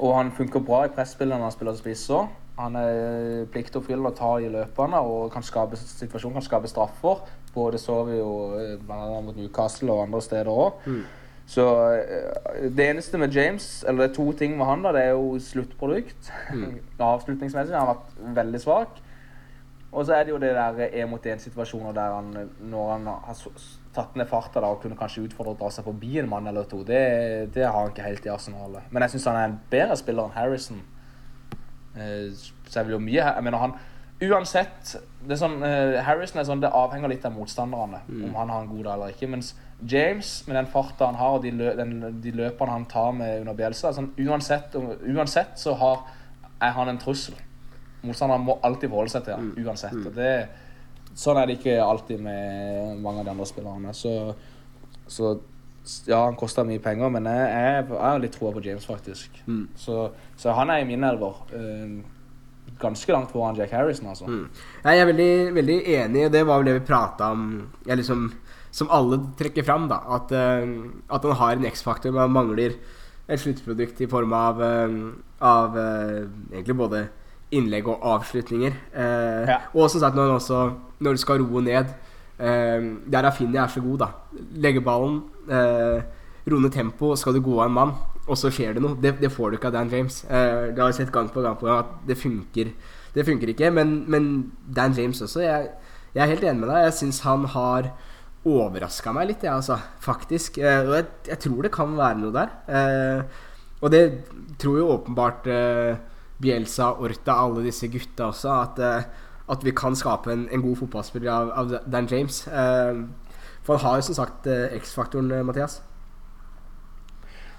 Og han funker bra i presspillet når han spiller spiss òg. Han er pliktoppfyllende og tar i løpene og kan skape situasjonen, kan skape straffer. Både så vi jo eh, annet mot Newcastle og andre steder òg. Så eh, det eneste med James, eller det er to ting med han, da, det er jo sluttprodukt. *laughs* Avslutningsmessig har han vært veldig svak. Og så er det jo det der én mot én-situasjoner der han, når han har tatt ned farta og kunne kanskje utfordre å dra seg forbi en mann eller to, det, det har han ikke helt i arsenalet. Men jeg syns han er en bedre spiller enn Harrison. Eh, Så jeg vil jo mye Jeg mener han Uansett det er sånn, eh, Harrison er sånn, det avhenger litt av motstanderne om han har en god dag eller ikke. Mens James, med den farta han har og de, lø, den, de løpene han tar med under Bjelsa sånn, uansett, uansett så har, er han en trussel. Motstanderen må alltid forholde seg til ham, uansett. Og det, sånn er det ikke alltid med mange av de andre spillerne. Så, så ja, han koster mye penger, men jeg, jeg, jeg har litt troa på James, faktisk. Så, så han er i min elver. eh, ganske langt foran Jack Harrison, altså.
Mm. Jeg er veldig, veldig enig, det var vel det vi prata om liksom, Som alle trekker fram, da. At, uh, at han har en X-faktor, men han mangler et sluttprodukt i form av, eh, av uh, egentlig både innlegg og avslutninger. Uh,
Ja.
Og som sagt, når, han også, når du skal roe ned eh, Der Rafinha er så god, da. Legge ballen, eh, roe ned tempo, skal du gå av en mann, og så skjer det noe. Det, det får du ikke av Dan James. Eh, det har jeg sett gang på gang på gang at det funker. Det funker ikke, men, men Dan James også. Jeg, jeg er helt enig med deg. Jeg syns han har overraska meg litt, jeg, altså. Faktisk. Og jeg, jeg tror det kan være noe der. Og det tror jo åpenbart Bielsa, Orta, alle disse gutta også, at, at vi kan skape en, en god fotballspiller av, av Dan James. Eh, for han har jo som sagt eh, X-faktoren, eh, Mathias.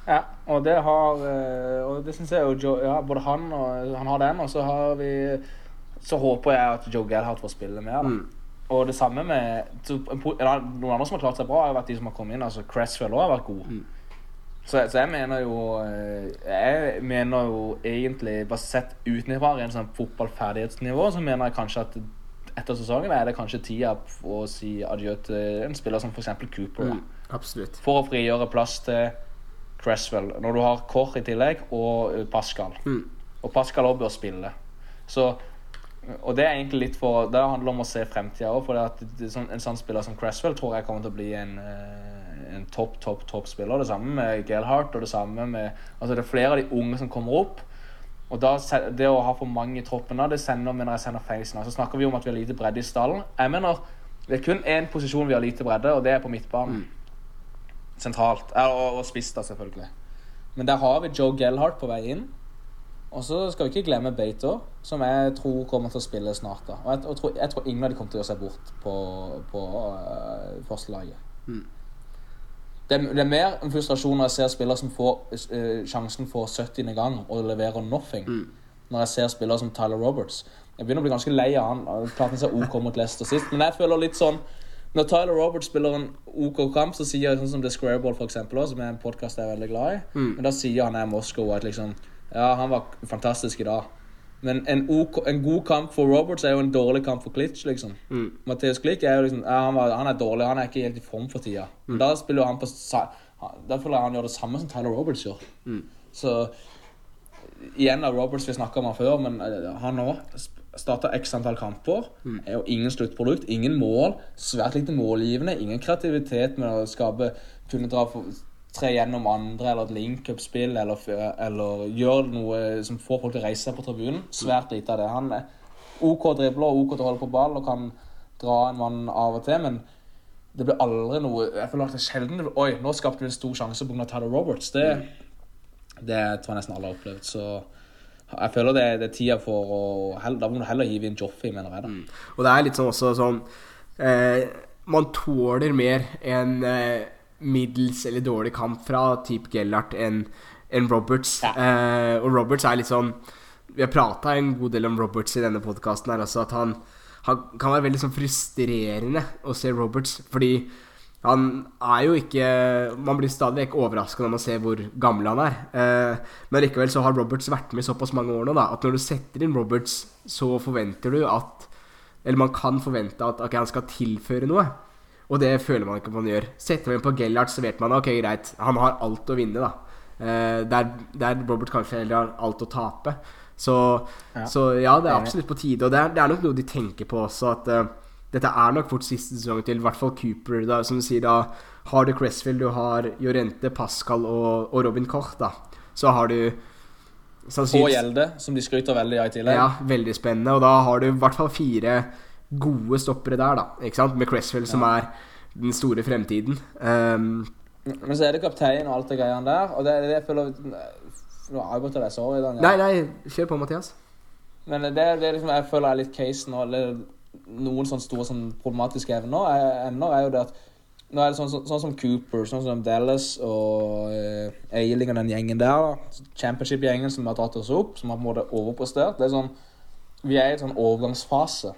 Ja, og det har eh, Og det syns jeg jo ja, Både han og han har den, og så har vi Så håper jeg at Joe Gellhardt får spille mer. Da.
Mm.
Og det samme med Noen andre som har klart seg bra, har vært de som har kommet inn. Altså Cresswell også har vært god.
Mm.
Så, så jeg mener jo eh, Jeg mener jo egentlig, bare sett utenfra rent sånn fotballferdighetsnivå, så mener jeg kanskje at etter sesongen er det kanskje tida å si adjø til en spiller som f.eks. Cooper.
Mm, absolutt.
For å frigjøre plass til Cresswell. Når du har Kår i tillegg, og eh, Pascal.
Mm.
Og Pascal også bør spille. Så, og det er egentlig litt for Det handler om å se fremtida òg. For det at sånn- en sånn spiller som Cresswell tror jeg kommer til å bli en, eh, en topp, topp, topp spiller. Det samme med Gelhardt, og det samme med Altså det er flere av de unge som kommer opp. Og da, det å ha for mange i troppen det sender, mener jeg sender feil signal. Så snakker vi om at vi har lite bredde i stallen. Jeg mener det er kun én posisjon vi har lite bredde, og det er på midtbanen. Sentralt. Ja, og, og spiss, da, selvfølgelig. Men der har vi Joe Gelhardt på vei inn. Og så skal vi ikke glemme Beito, som jeg tror kommer til å spille snart. da. Og jeg, og tror, jeg tror ingen av de kommer til å gjøre seg bort på, på uh, førstelaget. Det, det er mer en frustrasjon når jeg ser spillere som får uh, sjansen for 70. gang og leverer nothing. Når jeg ser spillere som Tyler Roberts. Jeg begynner å bli ganske lei av han. og Klart han ser OK mot Leicester sist, men jeg føler litt sånn Når Tyler Roberts spiller en OK kamp, så sier jeg sånn som The Squareball, for eksempel, som er en podkast jeg er veldig glad i, men da sier han her Moscow at liksom Ja, han var fantastisk i dag. Men en, OK, en god kamp for Roberts er jo en dårlig kamp for Klitsch, liksom.
Mm.
Mathias Klich er jo liksom ja, han, var, han er dårlig, han er ikke helt i form for tida. Men da spiller han på Da føler jeg han gjør det samme som Tyler Roberts gjør. Så igjen av Roberts vi snakka om han før, men eh, han òg starta x antall kamper. Er jo ingen sluttprodukt, ingen mål. Svært lite målgivende. Ingen kreativitet med å skape Kunne dra for, tre gjennom andre, eller et link-up-spill, eller, eller gjør noe som får folk til å reise seg på tribunen. Svært lite av det. Han er OK dribler OK til å holde på ball og kan dra en mann av og til, men det blir aldri noe Jeg føler at det er sjelden Oi, nå skapte vi en stor sjanse pga. Tyler Roberts. Det, det tror jeg nesten alle har opplevd. Så jeg føler det, det er tida for å Da må du heller hive inn Joffrey, mener jeg. da.
Og det er litt sånn også sånn eh, Man tåler mer enn eh, middels eller dårlig kamp fra type Gellert enn en Roberts.
Ja.
Eh, og Roberts er litt sånn Vi har prata en god del om Roberts i denne podkasten her også, at han, han kan være veldig sånn frustrerende å se Roberts, fordi han er jo ikke Man blir stadig vekk overraska når man ser hvor gammel han er. Eh, men likevel så har Roberts vært med såpass mange år nå da at når du setter inn Roberts, så forventer du at Eller man kan forvente at okay, han skal tilføre noe. Og det føler man ikke man gjør. Setter man inn på Gellert, så vet man ok, greit, han har alt å vinne, da. Eh, der, der Robert kanskje heller har alt å tape. Så
Ja.
så ja, det er absolutt på tide. Og det er, det er nok noe de tenker på også, at eh, dette er nok fort siste sesong til, i hvert fall Cooper. Da, som du sier, da har du Cressfield, du har Jorente, Pascal og, og Robin Koch, da. Så har du
Og Gjelde, som de skryter veldig av i tillegg.
Ja, veldig spennende. Og da har du i hvert fall fire gode stoppere der, da. Ikke sant? Med Cresswell, som er den store fremtiden. Um,
Men så er det kaptein og alt det greiene der. Og det er det jeg føler Nå har jeg, deg, sorry. Daniel.
nei, nei, kjør på, Mathias.
Men det, det liksom, jeg føler er litt casen og eller noen sånne store sånn problematiske evner er, emner er jo det at nå er det sånn, sånn, sånn som Cooper, sånn som Dallas og eh, Eiling og den gjengen der. Championship-gjengen som har tatt oss opp, som har på en måte overprestert. Det er sånn, Vi er i en sånn overgangsfase.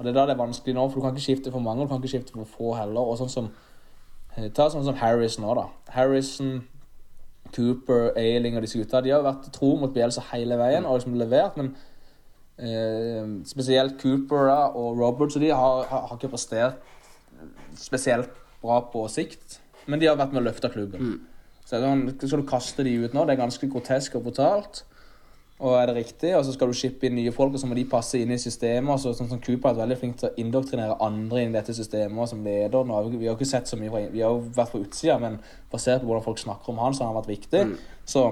Og det er da det er vanskelig nå, for du kan ikke skifte for mange, og du kan ikke skifte for få heller. Og sånn som eh, Ta sånn som Harris nå, da. Harrison, Cooper, Ailing og disse gutta de har vært tro mot Bielsa hele veien og liksom levert, men eh, spesielt Cooper da, og Roberts og de har, har, har ikke prestert spesielt bra på sikt, men de har vært med å løfte klubben. Så er det sånn, skal du kaste de ut nå, det er ganske grotesk og brutalt. Og er det riktig, og så skal du shippe inn nye folk, og så må de passe inn i systemet. og Så, sånn som Cooper er veldig flink til å indoktrinere andre inn i dette systemet som leder. Nå har vi, vi har ikke sett så mye Vi har jo vært på utsida, men basert på hvordan folk snakker om han, så har han vært viktig. Så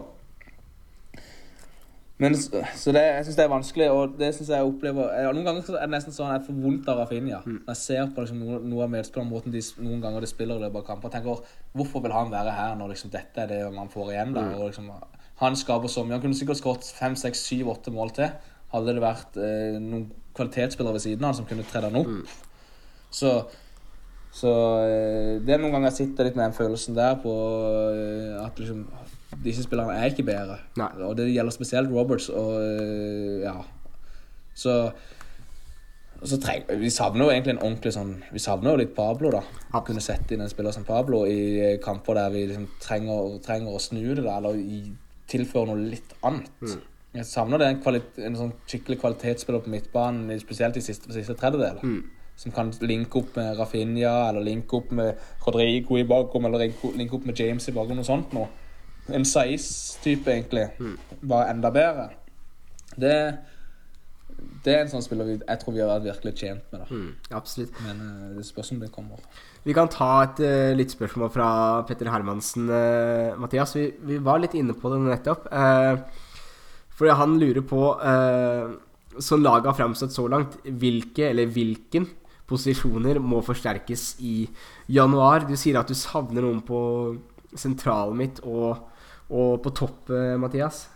men, så det, jeg syns det er vanskelig, og det synes jeg opplever jeg, Noen ganger er det nesten sånn at jeg får vondt av Rafinha. Når jeg ser på liksom, noe, noe av medspillerne, måten de noen ganger de spiller i løpet av kamper, tenker hvorfor vil han være her når liksom, dette er det man får igjen? da, og liksom, Han skaper så mye. Han kunne sikkert skåret fem, seks, syv, åtte mål til. Hadde det vært eh, noen kvalitetsspillere ved siden av han som kunne tredd han opp. Så så eh, det er noen ganger jeg sitter litt med den følelsen der på eh, at liksom disse spillerne er ikke bedre.
Nei.
Og det gjelder spesielt Roberts og eh, ja. Så så treng, Vi savner jo egentlig en ordentlig sånn Vi savner jo litt Pablo, da. Å kunne sette inn en spiller som Pablo i eh, kamper der vi liksom trenger, trenger å snu det, da, eller i, tilføre noe litt annet. Jeg savner det en, en sånn skikkelig kvalitetsspiller på midtbanen, spesielt i siste, siste tredjedel. Som kan linke opp med Rafinha, eller linke opp med Rodrigo i bakom, eller linke, opp med James i bakom, noe sånt noe. En Saiz-type, egentlig. Bare enda bedre. Det, det er en sånn spiller vi, jeg tror vi har vært virkelig tjent med. da.
Absolutt.
Men uh, det spørs om det kommer.
Vi kan ta et uh, lyttspørsmål fra Petter Hermansen, Uh, Mathias. Vi, vi var litt inne på det nettopp. Uh, fordi han lurer på, uh, som laget har fremstått så langt, hvilke eller hvilken posisjoner må forsterkes i januar? Du sier at du savner noen på sentralen mitt og, og på topp, eh, Mathias.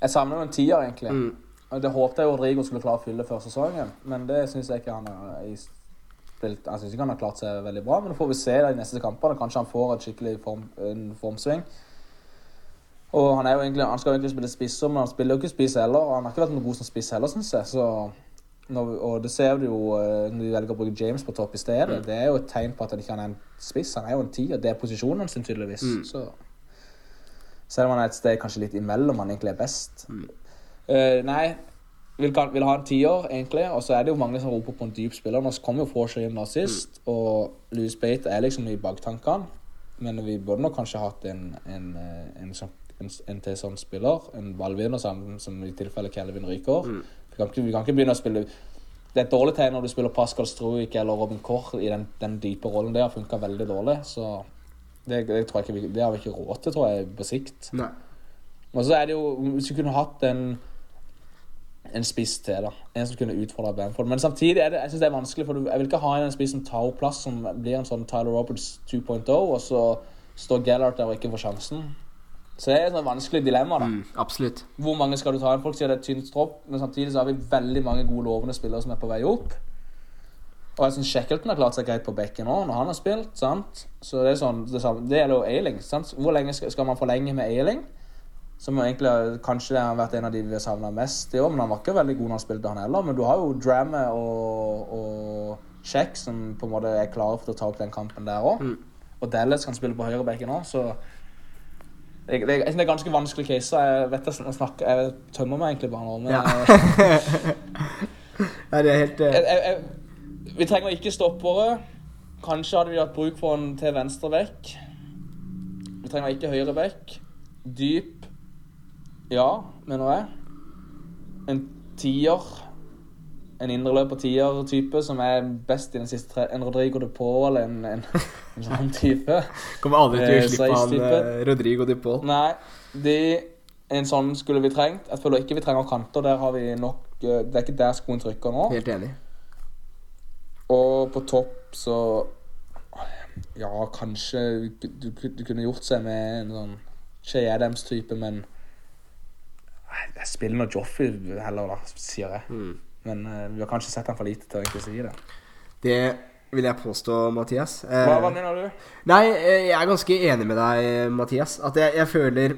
Jeg savner jo en tier, egentlig.
Mm.
Det håpte jeg Rodrigo skulle klare å fylle før sesongen, men det syns jeg ikke han har spilt Jeg syns ikke han har klart seg veldig bra, men nå får vi se det i neste kampene. Kanskje han får et skikkelig form, en formsving. Og han, er jo egentlig, han skal jo egentlig spille spisser, men han spiller jo ikke spiss heller. Han har ikke vært noe god som spiss heller, syns jeg. Så når, og det ser du jo eh, når de velger å bruke James på topp i stedet. Det er jo et tegn på at han ikke er en spiss. Han er jo en tier. Det er posisjonen sin, tydeligvis. Så han er et sted kanskje litt imellom han egentlig er best. Eh, nei, vil, vil ha en tiår, egentlig. Og så er det jo mange som roper på en dyp spiller. Nå kom jo Forshaw inn nå sist, og Louis Bate er liksom i baktankene. Men vi burde nok kanskje hatt en, en, eh, en, sånn- en, en til sånn spiller. En ballvinner som, som i tilfelle Kelvin ryker. Vi, kan ikke, vi kan ikke begynne å spille Det er et dårlig tegn når du spiller Pascal Struik eller Robin Koch i den, den dype rollen. Det har funka veldig dårlig. Så Det, det, tror jeg vi- det har vi ikke råd til, tror jeg, på sikt.
Nei.
Og så er det jo Hvis vi kunne hatt en en spiss til, da. En som kunne utfordra Bamford. Men samtidig er det, jeg synes det er vanskelig, for jeg vil ikke ha en spiss som tar opp plass, som blir en sånn Tyler Roberts 2.0, og så står Gellert der og ikke får sjansen. Så det er et sånn vanskelig dilemma. da.
Mm, absolutt.
Hvor mange skal du ta inn? Folk sier det er et tynt tropp, men samtidig så har vi veldig mange gode lovende spillere som er på vei opp. Og jeg syns Shackleton har klart seg greit på bekken nå, når han har spilt. sant? Så Det er sånn, det, samme, det gjelder jo Ailing. sant? Hvor lenge skal, skal man forlenge med Ailing? Som egentlig kanskje har vært en av de vi har savna mest i år, men han var ikke veldig god når han spilte, han heller. Men du har jo Dramme og, og Check som på en måte er klare for å ta opp den kampen der òg.
Mm.
Og Dallas kan spille på høyrebekken òg, så det, det, det er ganske vanskelig case. Jeg vet jeg snakker Jeg tømmer meg egentlig bare nå, men
Ja.
eh, *laughs*
Nei, det er helt uh...
jeg, jeg, Vi trenger ikke stoppere. Kanskje hadde vi hatt bruk for en til venstre vekk. Vi trenger ikke høyre vekk. Dyp Ja, mener jeg. En tier. En indreløper tier-type som er best i den siste tre. En Rodrigo de Paul, en, en, en sånn type.
Kommer aldri til å
slippe
gi slipp på han eh, Rodrigo de Paul.
Nei, de, en sånn skulle vi trengt. Jeg føler ikke vi trenger kanter. Der har vi nok eh, Det er ikke der skoen trykker nå.
Helt enig.
Og på topp så Ja, kanskje du, du, kunne gjort seg med en sånn Shay Adams-type, men Jeg spiller nå Joffy heller, da, sier jeg.
Mm.
Men uh, vi har kanskje sett han for lite til å egentlig si det.
Det vil jeg påstå, Mathias. Eh,
Hva, hva mener du?
Nei, eh, jeg er ganske enig med deg, Mathias. At jeg, jeg føler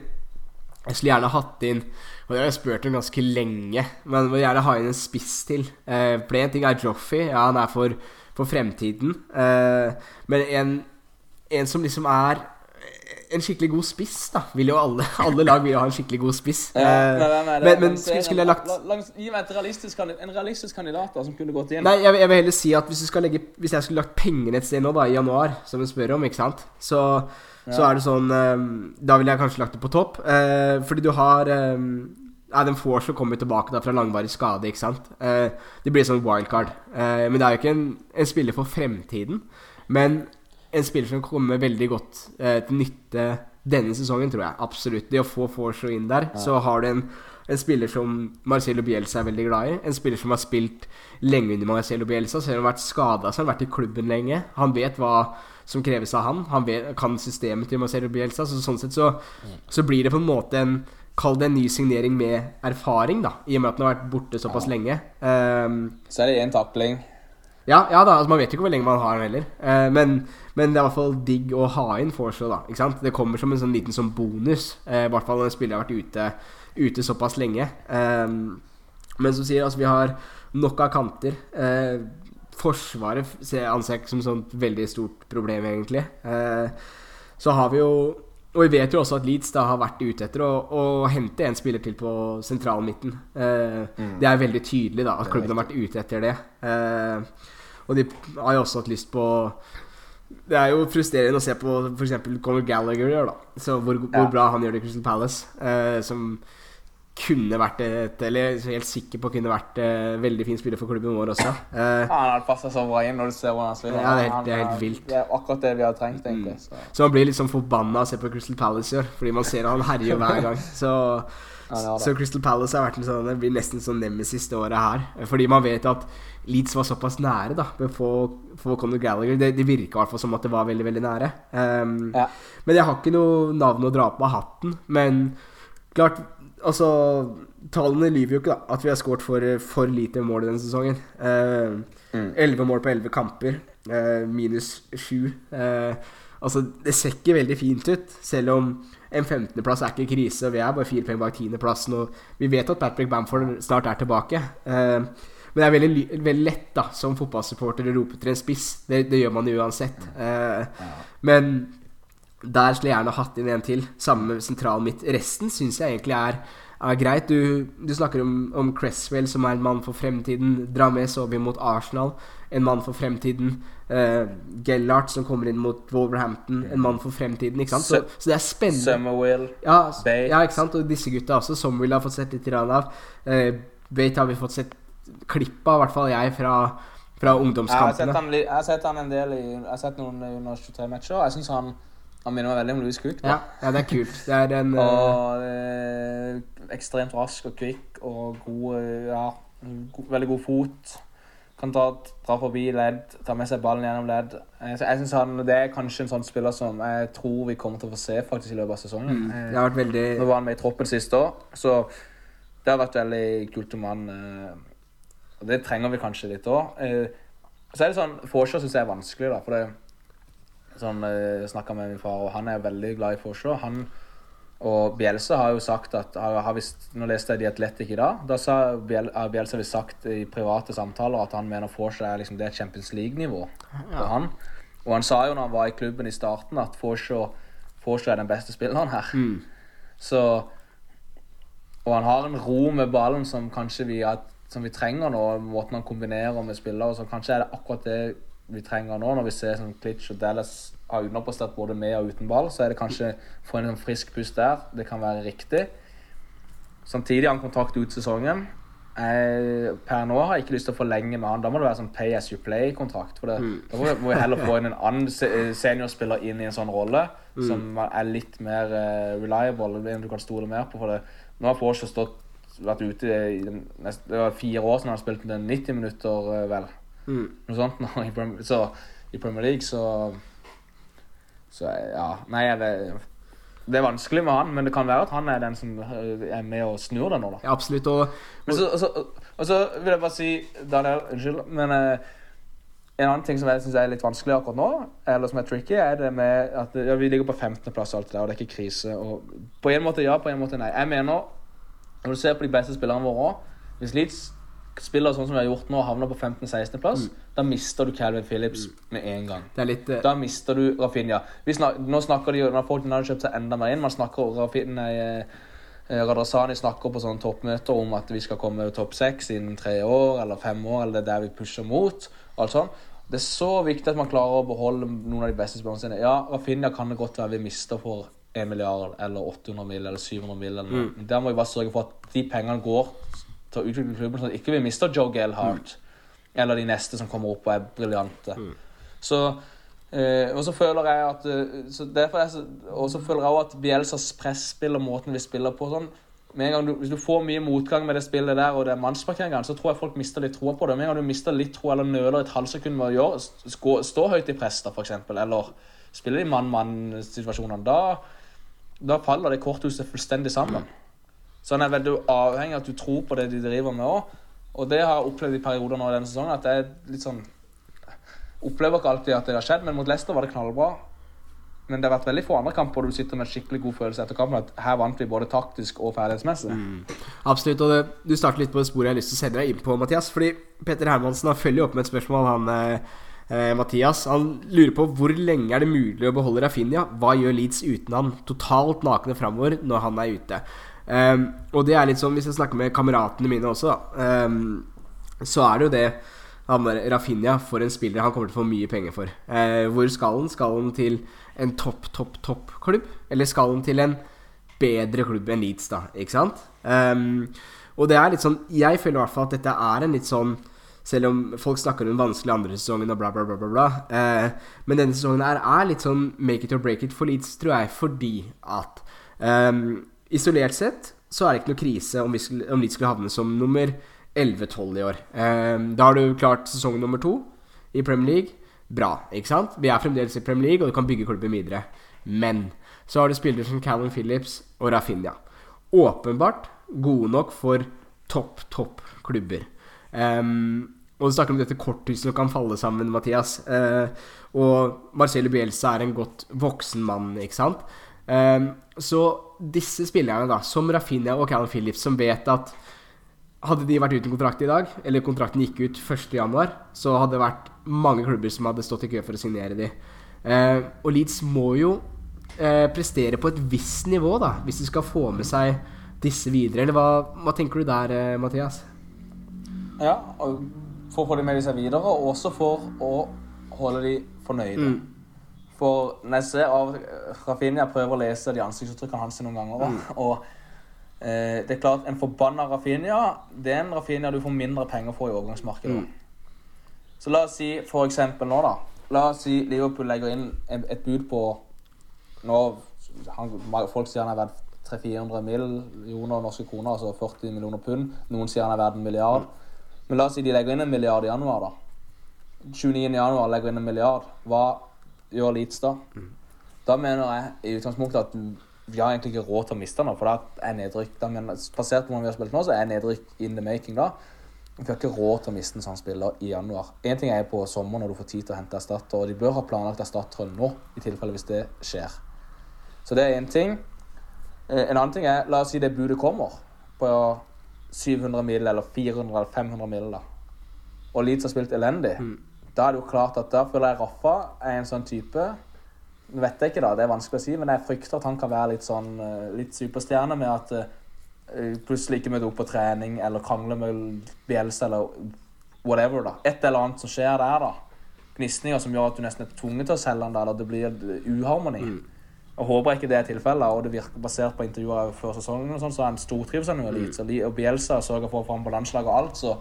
Jeg skulle gjerne hatt inn Og det har jeg spurt om ganske lenge, men vil gjerne ha inn en spiss til. Eh, for én ting er Joffy, ja, han er for, for fremtiden. Eh, men en, en som liksom er en skikkelig god spiss, da. Vil jo alle, *laughs* alle lag vil jo ha en skikkelig god spiss.
Ja,
Eh,
nei, nei, nei,
men, men skulle, skulle jeg lagt
langs- Gi meg realistisk, en realistisk kandidat da, som kunne gått inn.
Nei, jeg, jeg vil heller si at hvis, legge, hvis jeg skulle lagt penger et sted nå, da, i januar, som hun spør om, ikke sant, så, så er det sånn eh, Da ville jeg kanskje lagt det på topp. eh, fordi du har Den får Force kommer tilbake da fra langvarig skade, ikke sant. Eh, det blir sånn wildcard. Eh, men det er jo ikke en, en spiller for fremtiden. Men en spiller som kommer veldig godt til nytte denne sesongen, tror jeg. Absolutt. Det å få Force inn der, så har du en en spiller som Marcelo Bielsa er veldig glad i. En spiller som har spilt lenge under Marcelo Bielsa. Selv om han har vært skada, så har han vært i klubben lenge. Han vet hva som kreves av han. Han vet, kan systemet til Marcelo Bielsa. Så sånn sett så, så blir det på en måte en Kall det en ny signering med erfaring, da. I og med at han har vært borte såpass lenge. Um,
Så er det én takling.
ja, ja da, altså Man vet jo ikke hvor lenge man har den heller. Eh, men, men det er i hvert fall digg å ha inn Forshaw, da. Ikke sant? Det kommer som en sånn liten sånn bonus. eh, I hvert fall når en spiller har vært ute, ute såpass lenge. Eh, men som sier, altså vi har nok av kanter. Eh, forsvaret ser- anser jeg ikke som et sånt veldig stort problem, egentlig. Eh, så har vi jo og vi vet jo også at Leeds da har vært ute etter å, å hente en spiller til på sentralmidten. midten. Det er veldig tydelig da at klubben har vært ute etter det. Eh, og de har jo også hatt lyst på Det er jo frustrerende å se på f.eks. Conor Gallagher gjør, da. Så hvor, hvor
Ja.
bra han gjør det i Crystal Palace. Eh, som kunne vært et Eller jeg er helt sikker på kunne vært eh, veldig fin spiller for klubben vår også. Uh,
Ja, han hadde passa så bra inn når du ser hvordan han spiller.
Ja, det er helt- det er helt vilt.
Det er akkurat det vi har trengt, egentlig. Så.
så man blir litt sånn forbanna av å se på Crystal Palace i år, fordi man ser han herjer hver *laughs* gang. Så
Ja, det det.
Så Crystal Palace har vært en sånn, det blir nesten sånn nemesis det året her. Fordi man vet at Leeds var såpass nære da med å få, få Conor Gallagher. Det, det virka i hvert fall som at det var veldig veldig nære. Um,
Ja.
Men jeg har ikke noe navn å dra på av hatten. Men klart Altså, tallene lyver jo ikke, da. At vi har skåret for, for lite mål i denne sesongen. Ehm,
Mm.
Elleve mål på elleve kamper. eh, minus sju. Eh, altså, det ser ikke veldig fint ut, selv om en 15.-plass er ikke krise. Vi er bare fire poeng bak 10.-plassen. Og vi vet at Patrick Bamford snart er tilbake. Eh, men det er veldig, veldig lett da som fotballsupporter å rope til en spiss. Det, det gjør man jo uansett. Eh, men der skulle jeg gjerne hatt inn en til. Samme med sentral midt. Resten syns jeg egentlig er, er greit. Du, du snakker om, om Cresswell, som er en mann for fremtiden. Dra med Sobi mot Arsenal, en mann for fremtiden. Uh, Gellart, som kommer inn mot Wolverhampton, en mann for fremtiden. Ikke sant? Så, så det er spennende.
Summerwill.
Ja,
Bate.
ja, ikke sant? Og disse gutta også, Summerwill har fått sett litt av. Uh, Bate har vi fått sett klipp av, i hvert fall jeg, fra, fra
Jeg har, sett
ungdomskampene.
han, jeg har sett han en del i Jeg har sett noen under 23 matcher. Jeg syns han Han minner meg veldig om Louis Cook.
Ja, ja, det er kult. Det er en eh,
Og eh, ekstremt rask og kvikk og god eh, Ja, god, veldig god fot. Kan ta, dra forbi ledd, ta med seg ballen gjennom ledd. Eh, så jeg synes han, Det er kanskje en sånn spiller som jeg tror vi kommer til å få se faktisk i løpet av sesongen.
mm,
Eh,
Det har vært veldig
Nå var han med i troppen sist år, så det har vært veldig kult om han eh, Og det trenger vi kanskje litt òg. Eh, så er det sånn Forsvar syns jeg er vanskelig, da. For det sånn, eh, Jeg snakka med min far, og han er veldig glad i Forshaw. Han og Bjelsa har jo sagt at har, har vist, Nå leste jeg De Atletic i dag. Da sa Bjel, har Bjelsa visst sagt i private samtaler at han mener Forshaw er liksom, det er Champions League-nivå for han. Og han sa jo når han var i klubben i starten, at Forshaw, er den beste spilleren her.
mm,
Så Og han har en ro med ballen som kanskje vi, som vi trenger nå. Måten han kombinerer med spillere. Så kanskje er det akkurat det vi trenger nå, når vi ser sånn Klitsch og Dallas har underprestert både med og uten ball. Så er det kanskje få en frisk pust der. Det kan være riktig. Samtidig har han kontrakt ut sesongen. Jeg, per nå har jeg ikke lyst til å forlenge med han. Da må det være sånn pay as you play-kontrakt. For det, Da må vi- må heller få inn en annen seniorspiller inn i en sånn rolle som er litt mer uh, reliable, en du kan stole mer på. For det. Nå har Porsche stått vært ute i den Det var fire år siden han spilte med 90 minutter, eh, vel.
Mm.
Sånt *laughs* nå i Premier, så, i Premier League, så Så ja. Nei, det, Det er vanskelig med han, men det kan være at han er den som eh, er med og snur det nå, da.
Ja, absolutt. Og
Men så, og, så, og så vil jeg bare si Daniel, unnskyld, men eh, en annen ting som jeg syns er litt vanskelig akkurat nå, eller som er tricky, er det med at ja, vi ligger på 15.-plass og alt det der, og det er ikke krise. Og på en måte ja, på en måte nei. Jeg mener, når du ser på de beste spillerne våre Hvis Leeds spiller sånn som vi har gjort nå, havner på 15.-16.-plass, da mister du Calvin Phillips med en gang.
det litt uh...
Da mister du Rafinha. Vi snak, nå snakker de når folk har kjøpt seg enda mer inn. Man snakker Rafinha eh, Radrazani snakker på sånne toppmøter om at vi skal komme topp seks innen tre år eller fem år, eller det er der vi pusher mot. alt sånt. Det er så viktig at man klarer å beholde noen av de beste spillerne sine. Ja, Rafinha kan det godt være vi mister for 1 milliard eller 800 mill. eller 700 mill. Mm. Der må vi bare sørge for at de pengene går til å utvikle klubben, sånn at ikke vi mister Joe Gelhardt eller de neste som kommer opp og er briljante. Så Uh, Og så føler jeg at eh, så derfor er jeg så, Og så føler jeg også at Bielsas presspill og måten vi spiller på sånn med en gang du, Hvis du får mye motgang med det spillet der, og det er mannsparkeringene, så tror jeg folk mister litt troa på det. Med en gang du mister litt tro eller nøler et halvsekund med å gjøre, stå, stå høyt i press, da, eksempel, eller spille de mann-mann-situasjonene, da, da faller det korthuset fullstendig sammen. Sånn er veldig avhengig av at du tror på det de driver med òg. Og det har jeg opplevd i perioder nå i denne sesongen. At er litt sånn Opplever ikke alltid at det har skjedd, men mot Leicester var det knallbra. Men det har vært veldig få andre kamper du sitter med en skikkelig god følelse etter kampen. At her vant vi både taktisk og ferdighetsmessig.
Absolutt. Og det, du starter litt på det sporet jeg har lyst til å sende deg inn på, Mathias. Fordi Petter Hermansen har følger opp med et spørsmål, han eh, eh, Mathias. Han lurer på hvor lenge er det mulig å beholde Rafinha? Hva gjør Leeds uten han? Totalt nakne framover når han er ute. Ehm, og det er litt sånn, hvis jeg snakker med kameratene mine også, da, um, så er det jo det han der Rafinha for en spiller han kommer til å få mye penger for. Uh, hvor skal han? Skal han til en topp, topp, topp klubb? Eller skal han til en bedre klubb enn Leeds, da? Ikke sant? Um, og det er litt sånn Jeg føler i hvert fall at dette er en litt sånn selv om folk snakker om den vanskelige andre sesongen og bla, bla, bla, bla, bla eh, Men denne sesongen her er litt sånn make it or break it for Leeds, tror jeg, fordi at ehm, Isolert sett så er det ikke noe krise om, vi skulle, om Leeds skulle havne som nummer 11-12 i år. Ehm, da har du klart sesong nummer to i Premier League. Bra, ikke sant? Vi er fremdeles i Premier League, og du kan bygge klubben videre. Men så har du spillere som Callum Phillips og Rafinha. Åpenbart gode nok for topp, topp klubber. Um, og du snakker om dette korthuset som kan falle sammen, Mathias. Uh, og Marcelo Bielsa er en godt voksen mann, ikke sant? Um, så disse spillerne, da, som Rafinha og Callum Phillips, som vet at hadde de vært uten kontrakt i dag, eller kontrakten gikk ut 1.1., så hadde det vært mange klubber som hadde stått i kø for å signere de. Eh, og Leeds må jo eh, prestere på et visst nivå, da, hvis de skal få med seg disse videre. Eller hva, hva tenker du der, eh, Mathias?
Ja, for å få dem med seg videre, og også for å holde de fornøyde. For når jeg ser av Rafinha prøver å lese de ansiktsuttrykkene hans noen ganger, da, og eh, det er klart, en forbanna Rafinha, det er en Rafinha du får mindre penger for i overgangsmarkedet. Så la oss si for eksempel nå, da. La oss si Liverpool legger inn et et bud på nå han, Folk sier han er verdt 300-400 millioner norske kroner, altså 40 millioner pund. Noen sier han er verdt en milliard. Men la oss si de legger inn en milliard i januar, da. 29. januar legger inn en milliard. Hva gjør Leeds da? Da mener jeg i utgangspunktet at vi har egentlig ikke råd til å miste den, For da er nedrykk da mener, Basert på hvordan vi har spilt nå, så er nedrykk in the making da. Vi har ikke råd til å miste en sånn spiller i januar. Én ting er på sommeren når du får tid til å hente erstatter, og de bør ha planlagt erstattere nå, i tilfelle hvis det skjer. Så det er én ting. Eh, En annen ting er, la oss si det budet kommer på 700 mil eller 400 eller 500 mil, da. Og Leeds har spilt elendig. Da er det jo klart at da føler jeg Raffa er en sånn type Nå vet jeg ikke, da, det er vanskelig å si, men jeg frykter at han kan være litt sånn eh, litt superstjerne med at uh, plutselig ikke møter opp på trening eller krangler med bjelse, eller whatever. da. Et eller annet som skjer der, da. Gnisninger som gjør at du nesten er tvunget til å selge han da, eller det blir uharmoni. uharmoni. Jeg håper ikke det er tilfellet, og det virker basert på intervjuer før sesongen, og sånn, så han stortrives han jo litt. Så Li- og Bielsa sørger for å få ham på landslaget og alt, så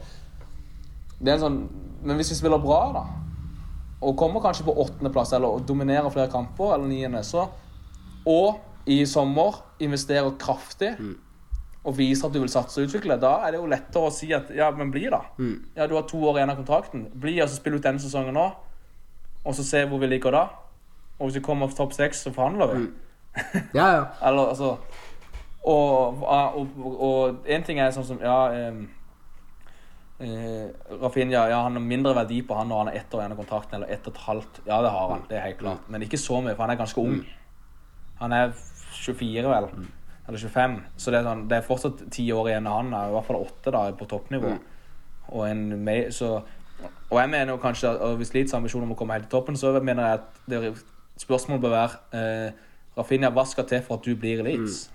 det er en sånn Men hvis vi spiller bra, da, og kommer kanskje på åttendeplass, eller dominerer flere kamper, eller niende, så Og i sommer investerer kraftig og viser at du vil satse og utvikle, da er det jo lettere å si at ja, men bli, da. Ja, du har to år igjen av kontrakten. Bli og så spill ut denne sesongen nå, og så se hvor vi ligger da. Og hvis vi kommer på topp seks, så forhandler vi. *laughs*
Ja, ja.
Eller altså Og, og, og, og en ting er sånn som Ja um, Rafinha ja, han har mindre verdi på han når han er ett år igjen av kontrakten, eller ett og et halvt. Ja, det har han. Det er helt klart. Men ikke så mye, for han er ganske ung. Han er 24, vel. Eller 25. Så det er, sånn, det er fortsatt ti år igjen av han. I hvert fall åtte da, på toppnivå. Og, en, så, og jeg mener jo kanskje at hvis Leeds har ambisjoner om å komme helt til toppen, så mener jeg at det, spørsmålet bør være eh, Rafinha, hva skal til for at du blir i Leeds?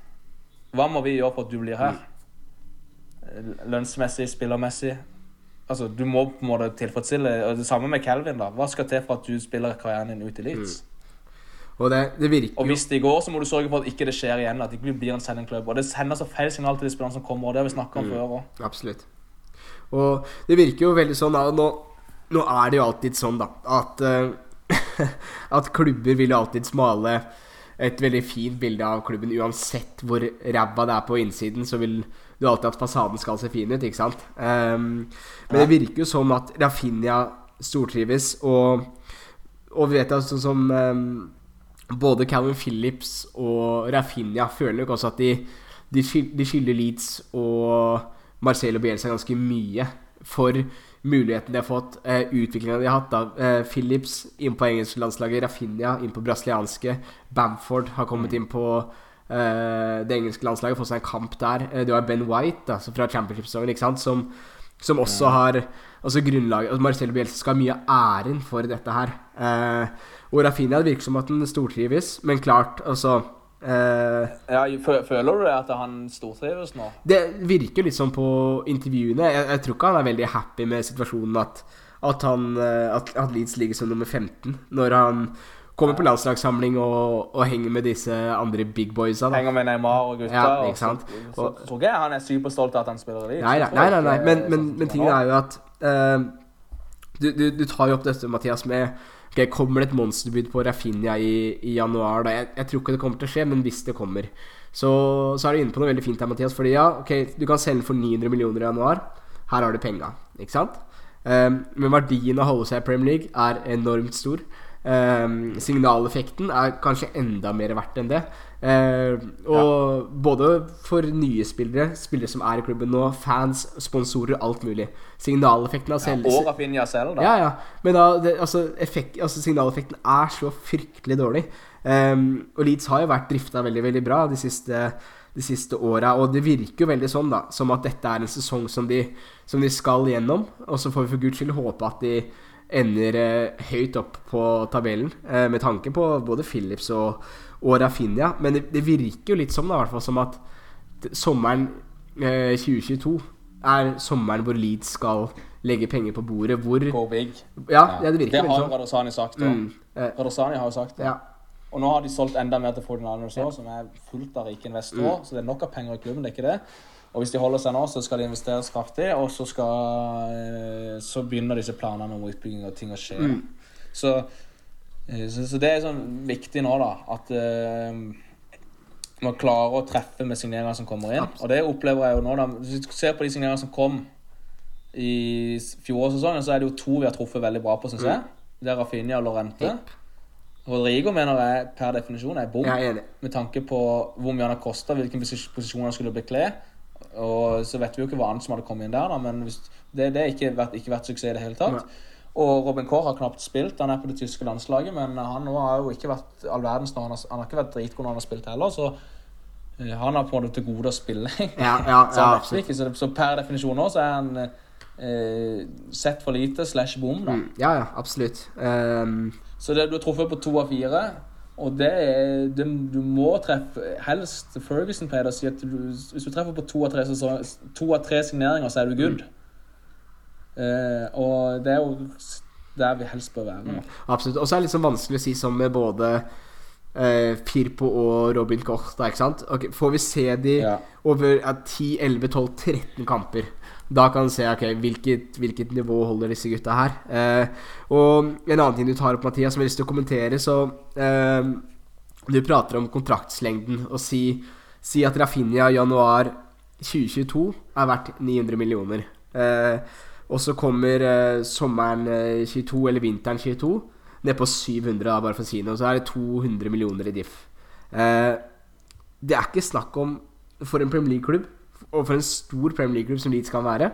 Hva må vi gjøre for at du blir her? Eh, Lønnsmessig, spillermessig. Altså, Du må på en måte tilfredsstille og Det samme med Calvin. da. Hva skal til for at du spiller karrieren din ut i Leeds?
Og det, det virker
Og hvis det går, så må du sørge for at ikke det skjer igjen. At det ikke blir en sendingklubb. Og det sender så feil signal til de spillerne som kommer. og Det har vi snakket om før også.
Absolutt. Og det virker jo veldig sånn da, nå, nå er det jo alltid sånn, da, at uh, *laughs* At klubber vil alltid smale et veldig fint bilde av klubben uansett hvor ræva det er på innsiden, så vil du alltid at fasaden skal se fin ut, ikke sant? Um, men det virker jo som at Rafinha stortrives, og, og vi vet altså som um, både Calvin Phillips og Rafinha føler nok også at de, de, de skylder Leeds og Marcelo Bielsa ganske mye for muligheten de har fått, eh, utviklinga de har hatt. da eh, Phillips inn på engelske landslaget, Rafinha inn på brasilianske, Bamford har kommet inn på det engelske landslaget, fått seg en kamp der. Eh, du har Ben White da, fra championship-sesongen, som, som også har Altså grunnlaget altså Marcelo Bielsa skal ha mye av æren for dette her. Eh, og Rafinha det virker som at han stortrives, men klart, altså Uh,
Ja, Føler du det at han stortrives nå?
Det virker litt sånn på intervjuene. Jeg, jeg tror ikke han er veldig happy med situasjonen at, at, han, eh, at, at Leeds ligger som nummer 15 når han kommer på landslagssamling og, og henger med disse andre big boysa. Da.
Henger med Neymar og gutta.
Ja, ikke sant?
Så, så, så tror jeg han er superstolt av at han spiller i
Nei, nei, nei, nei, nei. Men, men,
sånn
men tingen er jo at uh, du, du, du tar jo opp dette, Mathias, med okay, Kommer det et monsterbud på Rafinha i, i januar? da? Jeg, jeg tror ikke det kommer til å skje, men hvis det kommer, så, så er du inne på noe veldig fint her, Mathias. Fordi ja, ok, du kan selge for 900 millioner i januar. Her har du penga, ikke sant? Um, men verdien av å holde seg i Premier League er enormt stor. Um, signaleffekten er kanskje enda mer verdt enn det. Uh, og både for nye spillere, spillere som er i klubben nå, fans, sponsorer, alt mulig. Signaleffekten av selv...
Og Rafinha selv, da.
Ja, ja. Men da, det, altså, effekt, altså, signaleffekten er så fryktelig dårlig. Um, og Leeds har jo vært drifta veldig veldig bra de siste, de siste åra. Og det virker jo veldig sånn, da, som at dette er en sesong som de, som de skal gjennom. Og så får vi for guds skyld håpe at de ender eh, høyt opp på tabellen, eh, med tanke på både Phillips og, og Rafinha. Men det, det virker jo litt som, da, hvert fall, som at sommeren eh, 2022 er sommeren hvor Leeds skal legge penger på bordet. Hvor
Go big.
ja, ja, det virker
Det har
sånn.
Radosani sagt. òg.
Mm, eh,
Radosani har jo sagt det.
ja.
Og nå har de solgt enda mer til 49ers også, som er fullt av rike investorer.
Mm.
Så det er nok av penger i klubben, det er ikke det. Og hvis de holder seg nå, så skal det investeres kraftig, og så, skal, eh, så begynner disse planene om utbygging og ting å skje.
Mm.
Så Eh, Så, så det er sånn viktig nå, da, at uh, man klarer å treffe med signeringene som kommer inn.
Absolutt.
Og det opplever jeg jo nå, da. Hvis du ser på de signeringene som kom i fjorårssesongen, så er det jo to vi har truffet veldig bra på, syns jeg. Det er Rafinha og Lorente. Rodrigo mener jeg per definisjon er bom, med tanke på hvor mye han har kosta, hvilken posisjon han skulle bekle. Og så vet vi jo ikke hva annet som hadde kommet inn der, da, men hvis, det, det har ikke vært, ikke vært suksess i det hele tatt.
Nei.
Og Robin Kår har knapt spilt. Han er på det tyske landslaget, men han har jo ikke vært all verdens når han har, han har ikke vært dritgod når han har spilt heller, så eh, han har på måte til gode å spille.
Ja, ja, *laughs*
så,
ja,
ikke, så, så per definisjon nå så er han eh, sett for lite slash bom. da.
Mm, Ja, ja, absolutt. Um...
Så det, du har truffet på to av fire. Og det er det, Du må treffe Helst Ferguson pleide å si at du, hvis du treffer på to av tre, så, to av tre signeringer, så er du good. Eh, og det er jo der vi helst bør være. Mm.
absolutt. Og så er det litt sånn vanskelig å si som med både eh, Firpo og Robin Koch. Da, ikke sant? Okay, får vi se de
Ja.
over ja, 10, 11, 12, 13 kamper. Da kan du se ok, hvilket, hvilket nivå holder disse gutta her. Eh, og en annen ting du tar opp, Mathias, som jeg har lyst til å kommentere, så eh, Du prater om kontraktslengden og si, si at Rafinha i januar 2022 er verdt 900 millioner. Eh, og så kommer eh, sommeren eh, 22 eller vinteren 22 ned på 700, da, bare for å si noe. Så er det 200 millioner i diff. Eh, det er ikke snakk om For en Premier League-klubb, og for en stor Premier League-klubb som Leeds kan være,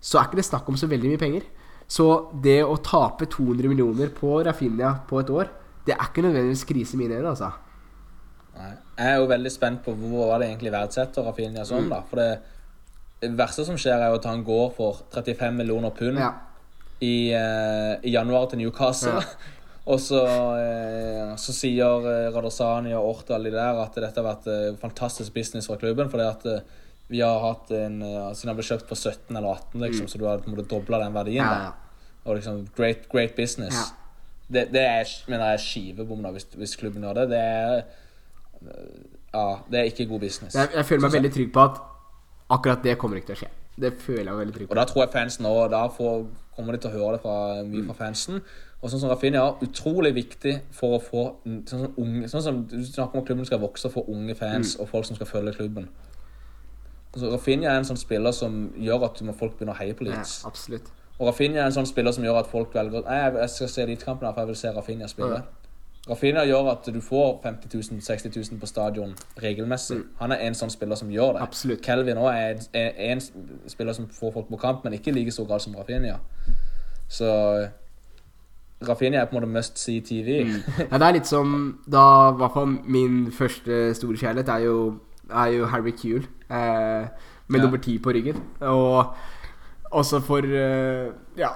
så er ikke det snakk om så veldig mye penger. Så det å tape 200 millioner på Rafinha på et år, det er ikke nødvendigvis krise i mine øyne, altså.
Nei. Jeg er jo veldig spent på hvor var det egentlig verdsetter Rafinha sånn, da. For det, det verste som skjer, er jo at han går for 35 millioner pund
Ja.
i, eh, i januar til Newcastle.
Ja. *laughs*
Og så, eh, så sier eh, Radosani og Ortal de der at dette har vært eh, fantastisk business for klubben. Fordi at eh, vi har hatt en uh, Siden han ble kjøpt for 17 eller 18, liksom, så du har på en måte dobla den verdien.
Ja, ja.
Og liksom great, great business.
Ja.
Det, det er, mener jeg er skivebom hvis, hvis klubben gjør det. Det er Ja, det er ikke god business.
Jeg, jeg føler meg veldig trygg på at akkurat det kommer ikke til å skje. Det føler jeg meg veldig trygg
Og da tror jeg fansen også, da får, kommer de til å høre det fra, mye fra fansen. Og sånn som Rafinha er utrolig viktig for å få sånn som, unge, sånn som Du snakker om at klubben skal vokse for unge fans og folk som skal følge klubben. Altså, Rafinha er en sånn spiller som gjør at folk begynner å heie på
Ja, absolutt.
Og Rafinha er en sånn spiller som gjør at folk velger Nei, jeg- skal se Elitekampen her, for jeg vil se Rafinha spille. Rafinha gjør at du får 50 000, 60 000 på stadion regelmessig. Han er en sånn spiller som gjør det.
Absolutt.
Kelvin også er en, er en spiller som får folk på kamp, men ikke i like stor grad som Rafinha. Så Rafinha er på en måte must see TV. *laughs*
Ja, det er litt som da I hvert fall min første store kjærlighet er jo, er jo Harry Kuehl. Eh, med
Ja.
nummer ti på ryggen. Og også for eh, ja,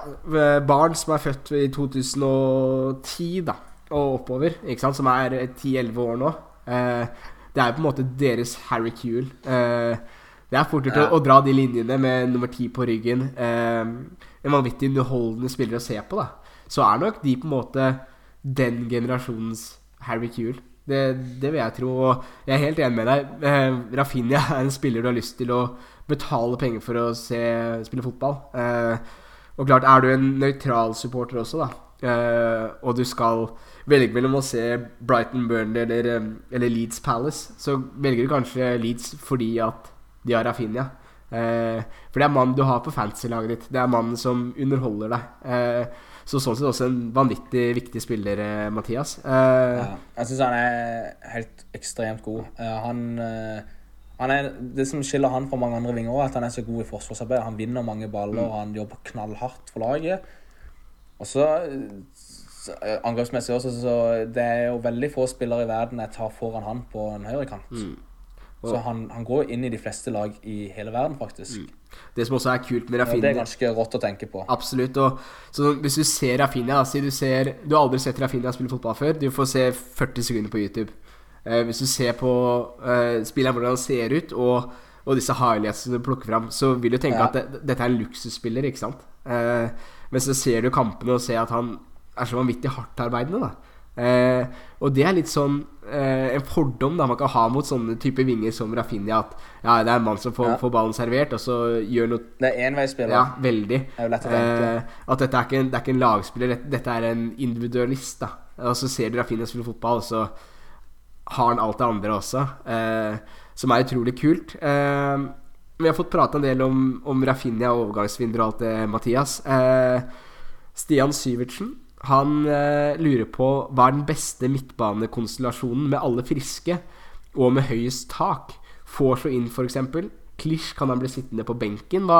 barn som er født i 2010, da, og oppover, ikke sant, som er eh, 10-11 år nå. Eh, det er på en måte deres Harry Kuehl. Eh, det er fortere til
Ja.
å, dra de linjene med nummer ti på ryggen. Eh, en vanvittig underholdende spiller å se på, da. Så er nok de på en måte den generasjonens Harry Kuehl. Det, det vil jeg tro. Og jeg er helt enig med deg. Eh, Rafinha er en spiller du har lyst til å betale penger for å se spille fotball. Eh, og klart, er du en nøytral supporter også, da, eh, og du skal velge mellom å se Brighton Burnley eller, eh, eller Leeds Palace, så velger du kanskje Leeds fordi at de har Rafinha. Eh, for det er mannen du har på fantasy-laget ditt. Det er mannen som underholder deg. Så sånn sett også en vanvittig viktig spiller, eh, Mathias. Eh,
Ja, jeg syns han er helt ekstremt god. Eh, han, han er, det som skiller han fra mange andre vinger, er at han er så god i forsvarsarbeid. Han vinner mange baller, og han jobber knallhardt for laget. Og så, angrepsmessig også, så det er jo veldig få spillere i verden jeg tar foran han på en høyrekant. Så han, han går inn i de fleste lag i hele verden, faktisk.
Det som også er kult med
Og det er ganske rått å tenke på.
Absolutt. Og så hvis du ser Rafinha Si du ser Du har aldri sett Rafinha spille fotball før. Du får se 40 sekunder på YouTube. Eh, hvis du ser på eh, spilleren hvordan han ser ut, og, og disse highlightsene du plukker fram, så vil du tenke
Ja.
at det, dette er en luksusspiller, ikke sant? Eh, men så ser du kampene og ser at han er så vanvittig hardtarbeidende, da. Eh, og det er litt sånn eh, en fordom da man kan ha mot sånne type vinger som Rafinha. At ja, det er en mann som får,
Ja.
får ballen servert, og så gjør noe
Det er enveisspiller.
ja, veldig.
Det lett å tenke.
Eh, at dette er ikke en, det er ikke en lagspiller, dette, dette er en individualist. da Og så ser du Rafinha spille fotball, og så har han alt det andre også, eh, som er utrolig kult. Eh, vi har fått prate en del om, om Rafinha og overgangsvinduer og alt det, Mathias. Eh, Stian Syvertsen han eh, lurer på hva er den beste midtbanekonstellasjonen med alle friske og med høyest tak. Forso inn, f.eks. Klisj kan han bli sittende på benken. Hva,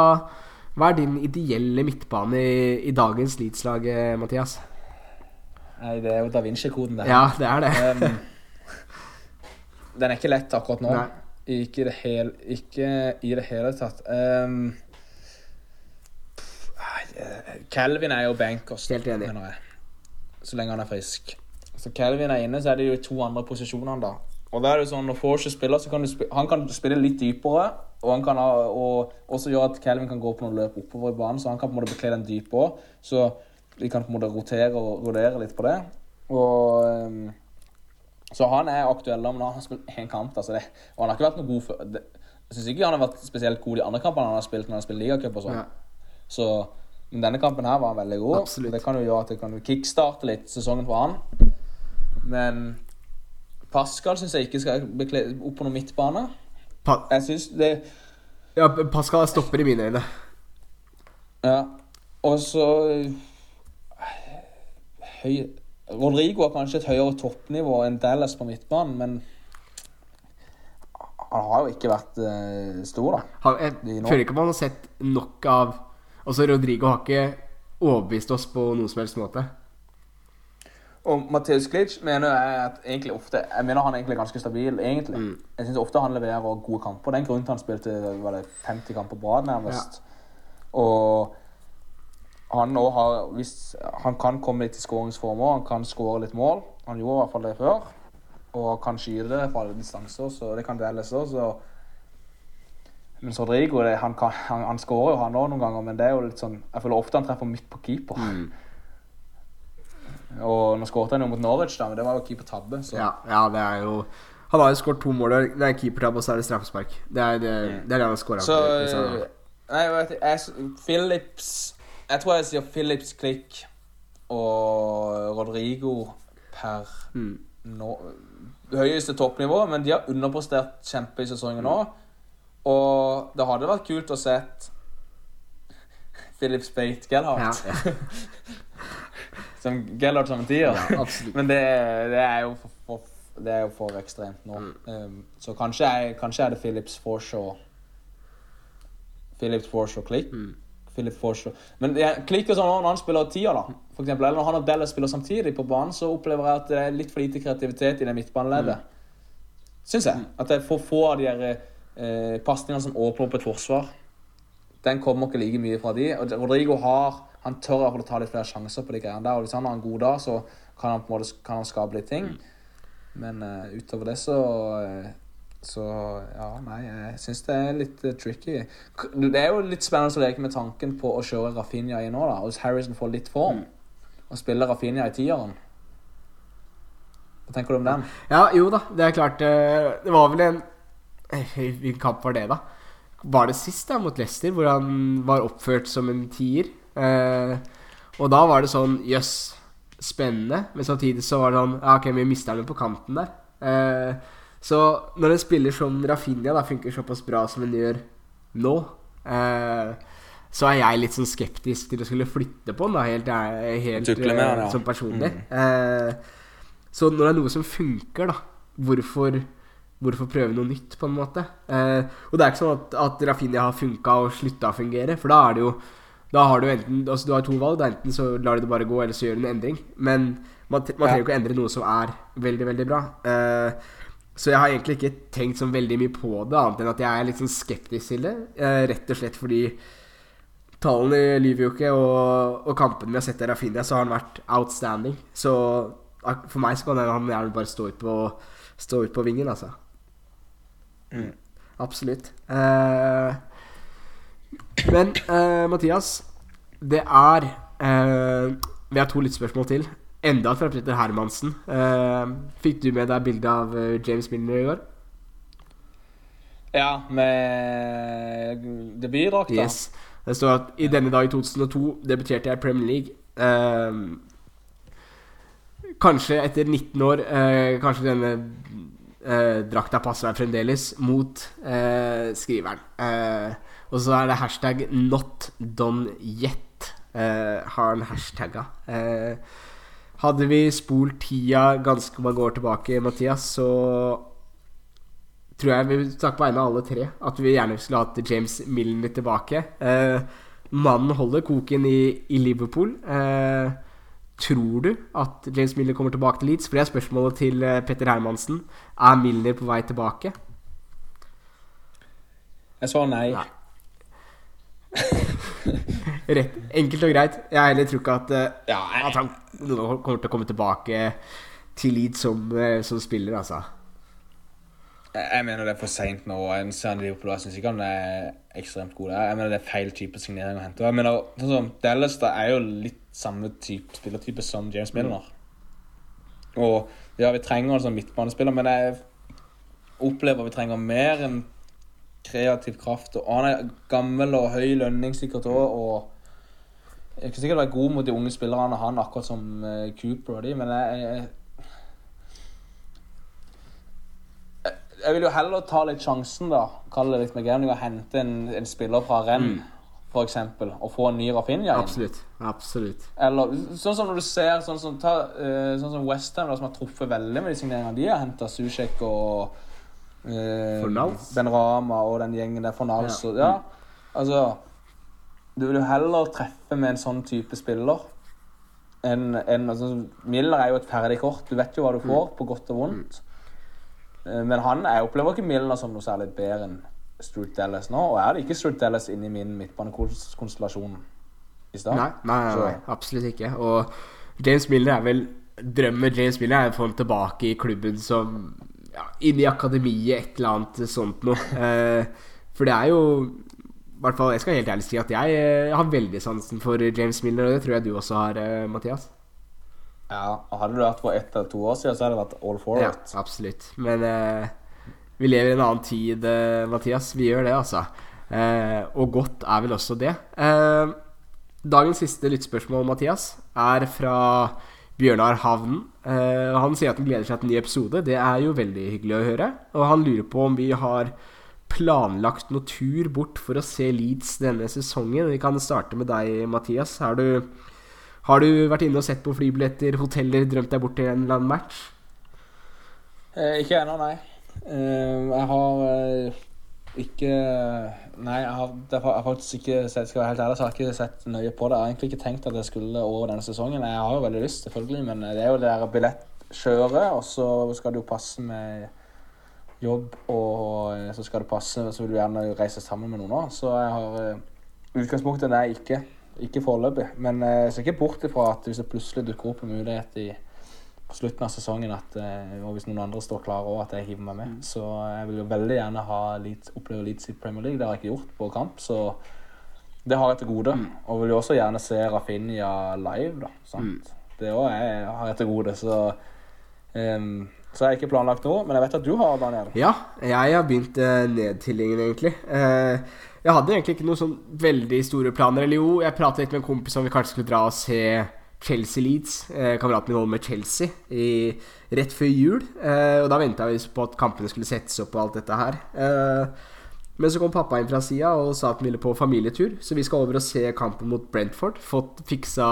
hva er din ideelle midtbane i, i dagens Leeds-lag, eh, Mathias?
Nei, det er jo Da Vinci-koden, det.
Ja, det er det.
Um, den er ikke lett akkurat nå.
Nei.
Ikke, i det hele, ikke i det hele tatt. Um, Calvin er jo bankers,
Helt enig.
mener jeg. Så lenge han er frisk. Så Calvin er inne, så er det jo to andre posisjoner, da. Og da er det sånn, Når Forshaw spiller, så kan du spi han kan spille litt dypere. Og han kan ha, og også gjøre at Calvin kan gå på noen løp oppover i banen, så han kan på en måte bekle den dype òg. Så vi kan på en måte rotere og rodere litt på det. Og ehm, Så han er aktuell, men han har spilt én kamp. Altså det, og han har ikke vært noe god før. Jeg syns ikke han har vært spesielt god de andre kampene han har spilt når han har spilt ligacup og sånn. Så men denne kampen her var han veldig god.
Absolutt.
Det kan jo gjøre at det kan kickstarte litt sesongen for han. Men Pascal syns jeg ikke skal opp på noen midtbane.
Pa
Jeg syns det
ja, Pascal er stopper i mine øyne.
Ja. Og så høy, Rodrigo har kanskje et høyere toppnivå enn Dallas på midtbanen, men han har jo ikke vært uh, stor, da.
Han, jeg føler ikke man har sett nok av Altså, Rodrigo har ikke overbevist oss på noen som helst måte.
Og Matheus Klitsch mener jeg at egentlig ofte Jeg mener han er egentlig ganske stabil, egentlig.
Mm.
Jeg syns ofte han leverer gode kamper. Det er en grunn til han spilte var det 50 kamper på rad, nærmest. Og han òg har hvis, Han kan komme litt i skåringsformer, han kan skåre litt mål. Han gjorde i hvert fall det før. Og kan skyte det fra alle distanser, så det kan deles òg, så Mens Rodrigo det, han, kan, han, han skårer jo, han òg, noen ganger, men det er jo litt sånn Jeg føler ofte han treffer midt på keeper. Og nå skåret han jo mot Norwich, da, men det var jo keeper-tabbe.
Ja, ja, det er jo Han har jo skåret to mål. Det er keepertabbe, og så er det straffespark. Det er det, det, er det han har skåra.
Så øh, Nei, vet du, jeg- Philips Jeg tror jeg sier Philips Klikk og Rodrigo per
Mm.
nå, høyeste toppnivå, men de har underprestert kjempe i sesongen nå. Og det hadde vært kult å sett Philip Spate Gellhardt.
Ja, *laughs*
som Gellhardt som en tier.
Ja,
men det, det er jo for, for, det er jo for ekstremt nå.
Mm.
Um, så kanskje er, kanskje er det Philips Forshaw Philips Forshaw Click.
Mm.
Philip Forshaw. Men jeg klikker sånn når han spiller tier, da. For eksempel, eller når han og Dallas spiller samtidig på banen, så opplever jeg at det er litt for lite kreativitet i det midtbaneleddet. Syns jeg. At det er for få av de her, eh, pasningene som åpner opp et forsvar. Den kommer ikke like mye fra de. Og Rodrigo har Han tør å ta litt flere sjanser på de greiene der. Og hvis han har en god dag, så kan han på en måte kan han skape litt ting. Men uh, utover det så eh, Så ja, nei, jeg syns det er litt uh, tricky. Det er jo litt spennende å leke med tanken på å kjøre Rafinha i nå, da. Hvis Harrison får litt form, og spiller Rafinha i tieren Hva tenker du om den?
Ja, jo da, det er klart Det var vel en *laughs* Hvilken kamp var det, da? Var det sist, da, mot Leicester, hvor han var oppført som en tier? Eh, og da var det sånn Jøss, spennende. Men samtidig så var det sånn Ja, ok, vi mista den på kanten der. Eh, så når en spiller som Rafinha da funker såpass bra som en gjør nå, eh, så er jeg litt sånn skeptisk til å skulle flytte på den, da, helt, helt
med ja.
sånn personlig. Eh, så når det er noe som funker, da, hvorfor, hvorfor prøve noe nytt, på en måte? Eh, og det er ikke sånn at, at Rafinha har funka og slutta å fungere, for da er det jo Da har du enten Altså du har to valg. Da enten så lar du det bare gå, eller så gjør du en endring. Men man, man trenger jo ikke endre noe som er veldig, veldig bra. Eh, så jeg har egentlig ikke tenkt sånn veldig mye på det, annet enn at jeg er litt sånn skeptisk til det. Eh, rett og slett fordi tallene lyver jo ikke, og, og kampene vi har sett av Rafinha, så har han vært outstanding. Så for meg så kan han gjerne bare stå ut på, stå ut på vingen, altså.
Mm.
Absolutt. Uh, men uh, Mathias, det er uh, Vi har to lyttspørsmål til. Enda fra Petter Hermansen. Eh, fikk du med deg bilde av James Milner i går?
Ja, med debutdrakt.
Yes. Det står at i denne dag i 2002 debuterte jeg i Premier League. Kanskje etter 19 år eh, Kanskje denne eh, drakta passer meg fremdeles, mot eh, skriveren. Eh, og så er det hashtag 'not done yet'. Eh, har han hashtagga. Eh, hadde vi spolt tida ganske mange år tilbake, Mathias, så tror jeg vi snakker på vegne av alle tre at vi gjerne skulle hatt James Milner tilbake. Eh, mannen holder koken i, i Liverpool. Eh, tror du at James Milner kommer tilbake til Leeds? For det er spørsmålet til eh, Petter Hermansen. Er Milner på vei tilbake?
Jeg svarer nei.
Nei. *laughs* Rett. Enkelt og greit. Jeg heller tror ikke at, eh,
Ja,
at han kommer til å komme tilbake til Leeds som, eh, som spiller, altså.
jeg mener det er for seint nå. Jeg ser Liverpool, jeg syns ikke han er ekstremt god. Jeg mener det er feil type signering å hente. Jeg mener, sånn Dallas da er jo litt samme type spillertype som James Milner. Og ja, vi trenger en sånn midtbanespiller, men jeg opplever vi trenger mer enn kreativ kraft. Og han er gammel og høy lønning sikkert òg, og jeg kan sikkert være god mot de unge spillerne, han akkurat som eh, Cooper og de, men jeg, jeg jeg vil jo heller ta litt sjansen, da. Kalle det litt med gambling og hente en, en spiller fra renn, for eksempel, og få en ny Rafinha inn.
Absolutt. Absolutt.
Eller sånn som når du ser sånn som, ta, uh, sånn som Westham, som har truffet veldig med de signeringene de har henta. Susek og uh. Ben Rama og den gjengen der. Fornals
Ja.
og Ja, altså Du vil jo heller treffe med en sånn type spiller enn en, altså, Miller er jo et ferdig kort. Du vet jo hva du får, på godt og vondt. Eh, Men han, jeg opplever ikke Milner som noe særlig bedre enn Stuart Dallas nå. Og jeg hadde ikke Stuart Dallas inn i min midtbanekonstellasjon i stad.
Nei, nei, nei, nei, absolutt ikke. Og James Miller er vel Drømmen James Miller er å få ham tilbake i klubben som ja, Inne i akademiet, et eller annet sånt noe. *laughs* Eh, for det er jo i hvert fall, Jeg skal helt ærlig si at jeg jeg har veldig sansen for James Miller, og det tror jeg du også har, eh, Mathias.
Ja, og Hadde du vært for ett eller to år siden, så hadde det vært all for
Ja, absolutt. Men eh, vi lever i en annen tid, eh, Mathias. Vi gjør det, altså. Eh, og godt er vel også det. Eh, dagens siste lyttspørsmål, Mathias, er fra Bjørnar Havnen. Eh, han sier at han gleder seg til en ny episode. Det er jo veldig hyggelig å høre. Og han lurer på om vi har planlagt noe tur bort for å se Leeds denne sesongen. Vi kan starte med deg, Mathias. Har du, har du vært inne og sett på flybilletter, hoteller, drømt deg bort til en eller annen match?
Eh, ikke ennå, nei. Eh, jeg har eh, ikke Nei, jeg har, jeg har faktisk ikke sett Skal være helt ærlig, så har jeg ikke sett nøye på det. Jeg har egentlig ikke tenkt at jeg skulle over denne sesongen. Jeg har jo veldig lyst, selvfølgelig, men det er jo det der billettkjøret, og så skal det jo passe med jobb, og eh, så skal det passe, så vil du gjerne reise sammen med noen òg. Så jeg har eh, Utgangspunktet er ikke. Ikke foreløpig. Men jeg ser ikke bort ifra at hvis det plutselig dukker opp en mulighet i slutten av sesongen at, eh, og hvis noen andre står klare òg, at jeg hiver meg med. Så jeg vil jo veldig gjerne ha Leeds, oppleve Leeds i Premier League. Det har jeg ikke gjort på kamp, så det har jeg til gode. Og vil jo også gjerne se Rafinha live, da. Sant? Det òg har jeg til gode, så um, Så jeg har ikke planlagt noe, men jeg vet at du har, Daniel.
Ja, jeg har begynt eh, nedtillingen, egentlig. Eh, jeg hadde egentlig ikke noen sånn veldig store planer. Eller jo, jeg pratet litt med en kompis om vi kanskje skulle dra og se Chelsea Leeds. Eh, kameraten min holder med Chelsea i, rett før jul. Eh, og da venta vi på at kampene skulle settes opp og alt dette her. Eh, men så kom pappa inn fra sida og sa at han ville på familietur. Så vi skal over og se kampen mot Brentford. Fått fiksa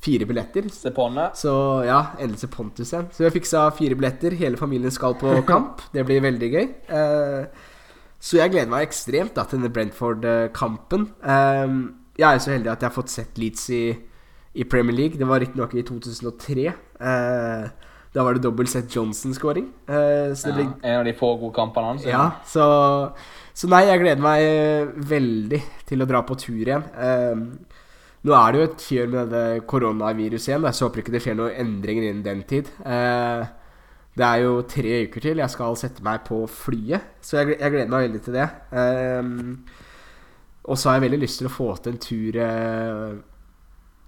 fire billetter.
Se på henne.
Så ja, endelse Pontus igjen. Så vi har fiksa fire billetter. Hele familien skal på *laughs* kamp. Det blir veldig gøy. Eh, så jeg gleder meg ekstremt da til denne Brentford-kampen. Eh, jeg er så heldig at jeg har fått sett Leeds i, i Premier League. Det var riktignok i 2003. Eh, da var det dobbelt sett Johnson-scoring. Eh,
ja, ble... en av de få gode kampene hans.
ja, så, så nei, jeg gleder meg eh, veldig til å dra på tur igjen. Ehm, nå er det jo et kjør med dette koronaviruset igjen, jeg håper ikke det skjer noen endringer innen den tid. Eh, det er jo tre uker til jeg skal sette meg på flyet, så jeg, jeg gleder meg veldig til det. Ehm, og så har jeg veldig lyst til å få til en tur eh,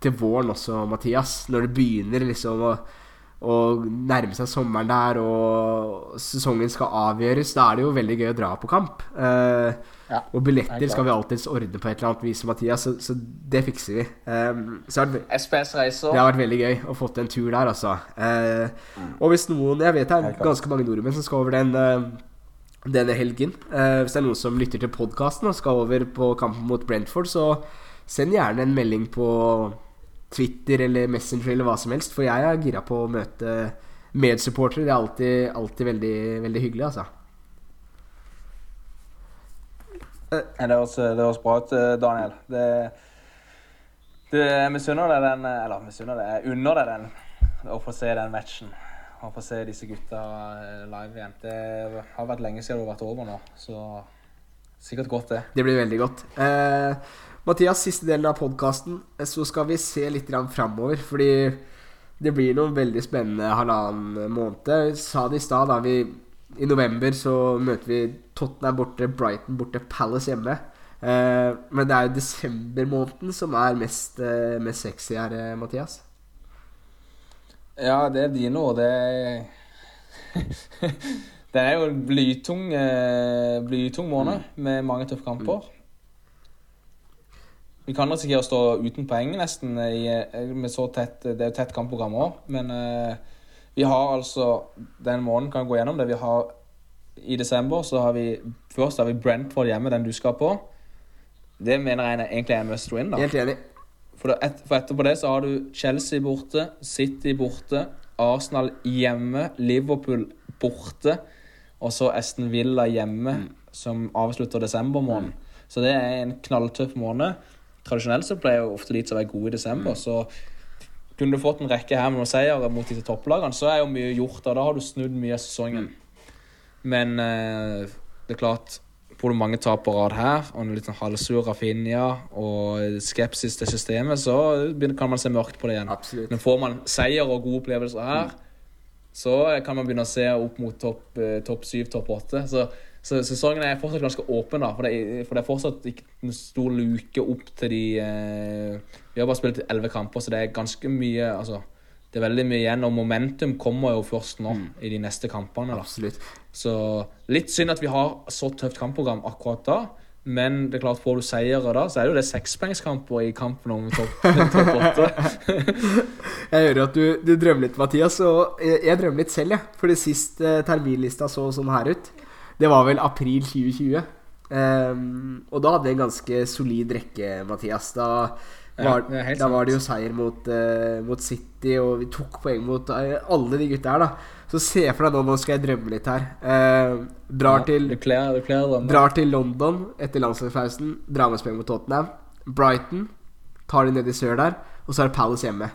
til våren også, Mathias. Når det begynner liksom å å nærme seg sommeren der, og sesongen skal avgjøres, da er det jo veldig gøy å dra på kamp. Uh,
Ja,
og billetter skal vi alltids ordne på et eller annet vis, Mathias, så, så det fikser vi. Um, så har det,
SPS reiser.
det har vært veldig gøy å få til en tur der, altså. Eh, og hvis noen Jeg vet det er ganske mange nordmenn som skal over den Uh, denne helgen. Uh, hvis det er noen som lytter til podkasten og skal over på kampen mot Brentford, så send gjerne en melding på Twitter eller Messenger eller hva som helst, for jeg er gira på å møte medsupportere. Det er alltid, alltid veldig, veldig hyggelig, altså.
Det høres, det høres bra ut, eh, Daniel. Det, det misunner deg den Eller misunner deg, unner deg den å få se den matchen. Å få se disse gutta eh, live igjen. Det har vært lenge siden du har vært over nå, så sikkert godt, det.
Det blir veldig godt. Eh, Mathias, siste delen av podkasten, så skal vi se litt framover. Fordi det blir noen veldig spennende halvannen måned. Jeg sa det i stad, da. Vi, I november så møter vi Tottenham borte, Brighton borte, Palace hjemme. Eh, men det er jo desembermåneden som er mest, eh, mest sexy her, eh, Mathias.
Ja, det dine ord. Det *laughs* Det er jo en blytung, eh, blytung måned med mange tøffe kamper. Vi kan risikere å stå uten poeng nesten i, eh, med så tett Det er jo tett kampprogram òg, men uh, vi har altså Den måneden kan gå gjennom det. Vi har I desember så har vi Først har vi Brentford hjemme, den du skal på. Det mener jeg egentlig er en must win. da
Helt enig.
for, et, for etterpå det så har du Chelsea borte, City borte, Arsenal hjemme, Liverpool borte, og så Aston Villa hjemme, som avslutter desember måned. Så det er en knalltøff måned. Tradisjonelt så pleier jo ofte Leeds å være gode i desember, så kunne du fått en rekke her med noen seire mot disse topplagene, så er jo mye gjort, og da har du snudd mye av sesongen. Men eh, det er klart Får du mange tap på rad her, og en litt sånn halvsur Rafinha og skepsis til systemet, så kan man se mørkt på det igjen.
Absolutt.
Men får man seier og gode opplevelser her, så kan man begynne å se opp mot topp eh, topp syv, topp åtte. Så, så sesongen er fortsatt ganske åpen, da. For det, for det er fortsatt ikke en stor luke opp til de eh, Vi har bare spilt elleve kamper, så det er ganske mye Altså, det er veldig mye igjen, og momentum kommer jo først nå i de neste kampene. da
Absolutt.
så litt synd at vi har så tøft kampprogram akkurat da. Men det er klart, får du seire da, så er det jo det sekspoengskamper i kampen om topp *laughs* topp åtte. *laughs*
Jeg hører at du, du drømmer litt, Mathias, og jeg, jeg drømmer litt selv, jeg. Fordi sist eh, terminlista så sånn her ut, det var vel april 2020. Um, og da hadde vi en ganske solid rekke, Mathias. Da var,
er
da var det jo seier mot, uh, mot City, og vi tok poeng mot uh, alle de gutta her, da. Så se for deg nå, nå skal jeg drømme litt her. Uh, drar til
Du klær, du klær.
Drar til London etter landslagspausen. Drar med poeng mot Tottenham. Brighton tar de ned i sør der. Og så er det Palace hjemme.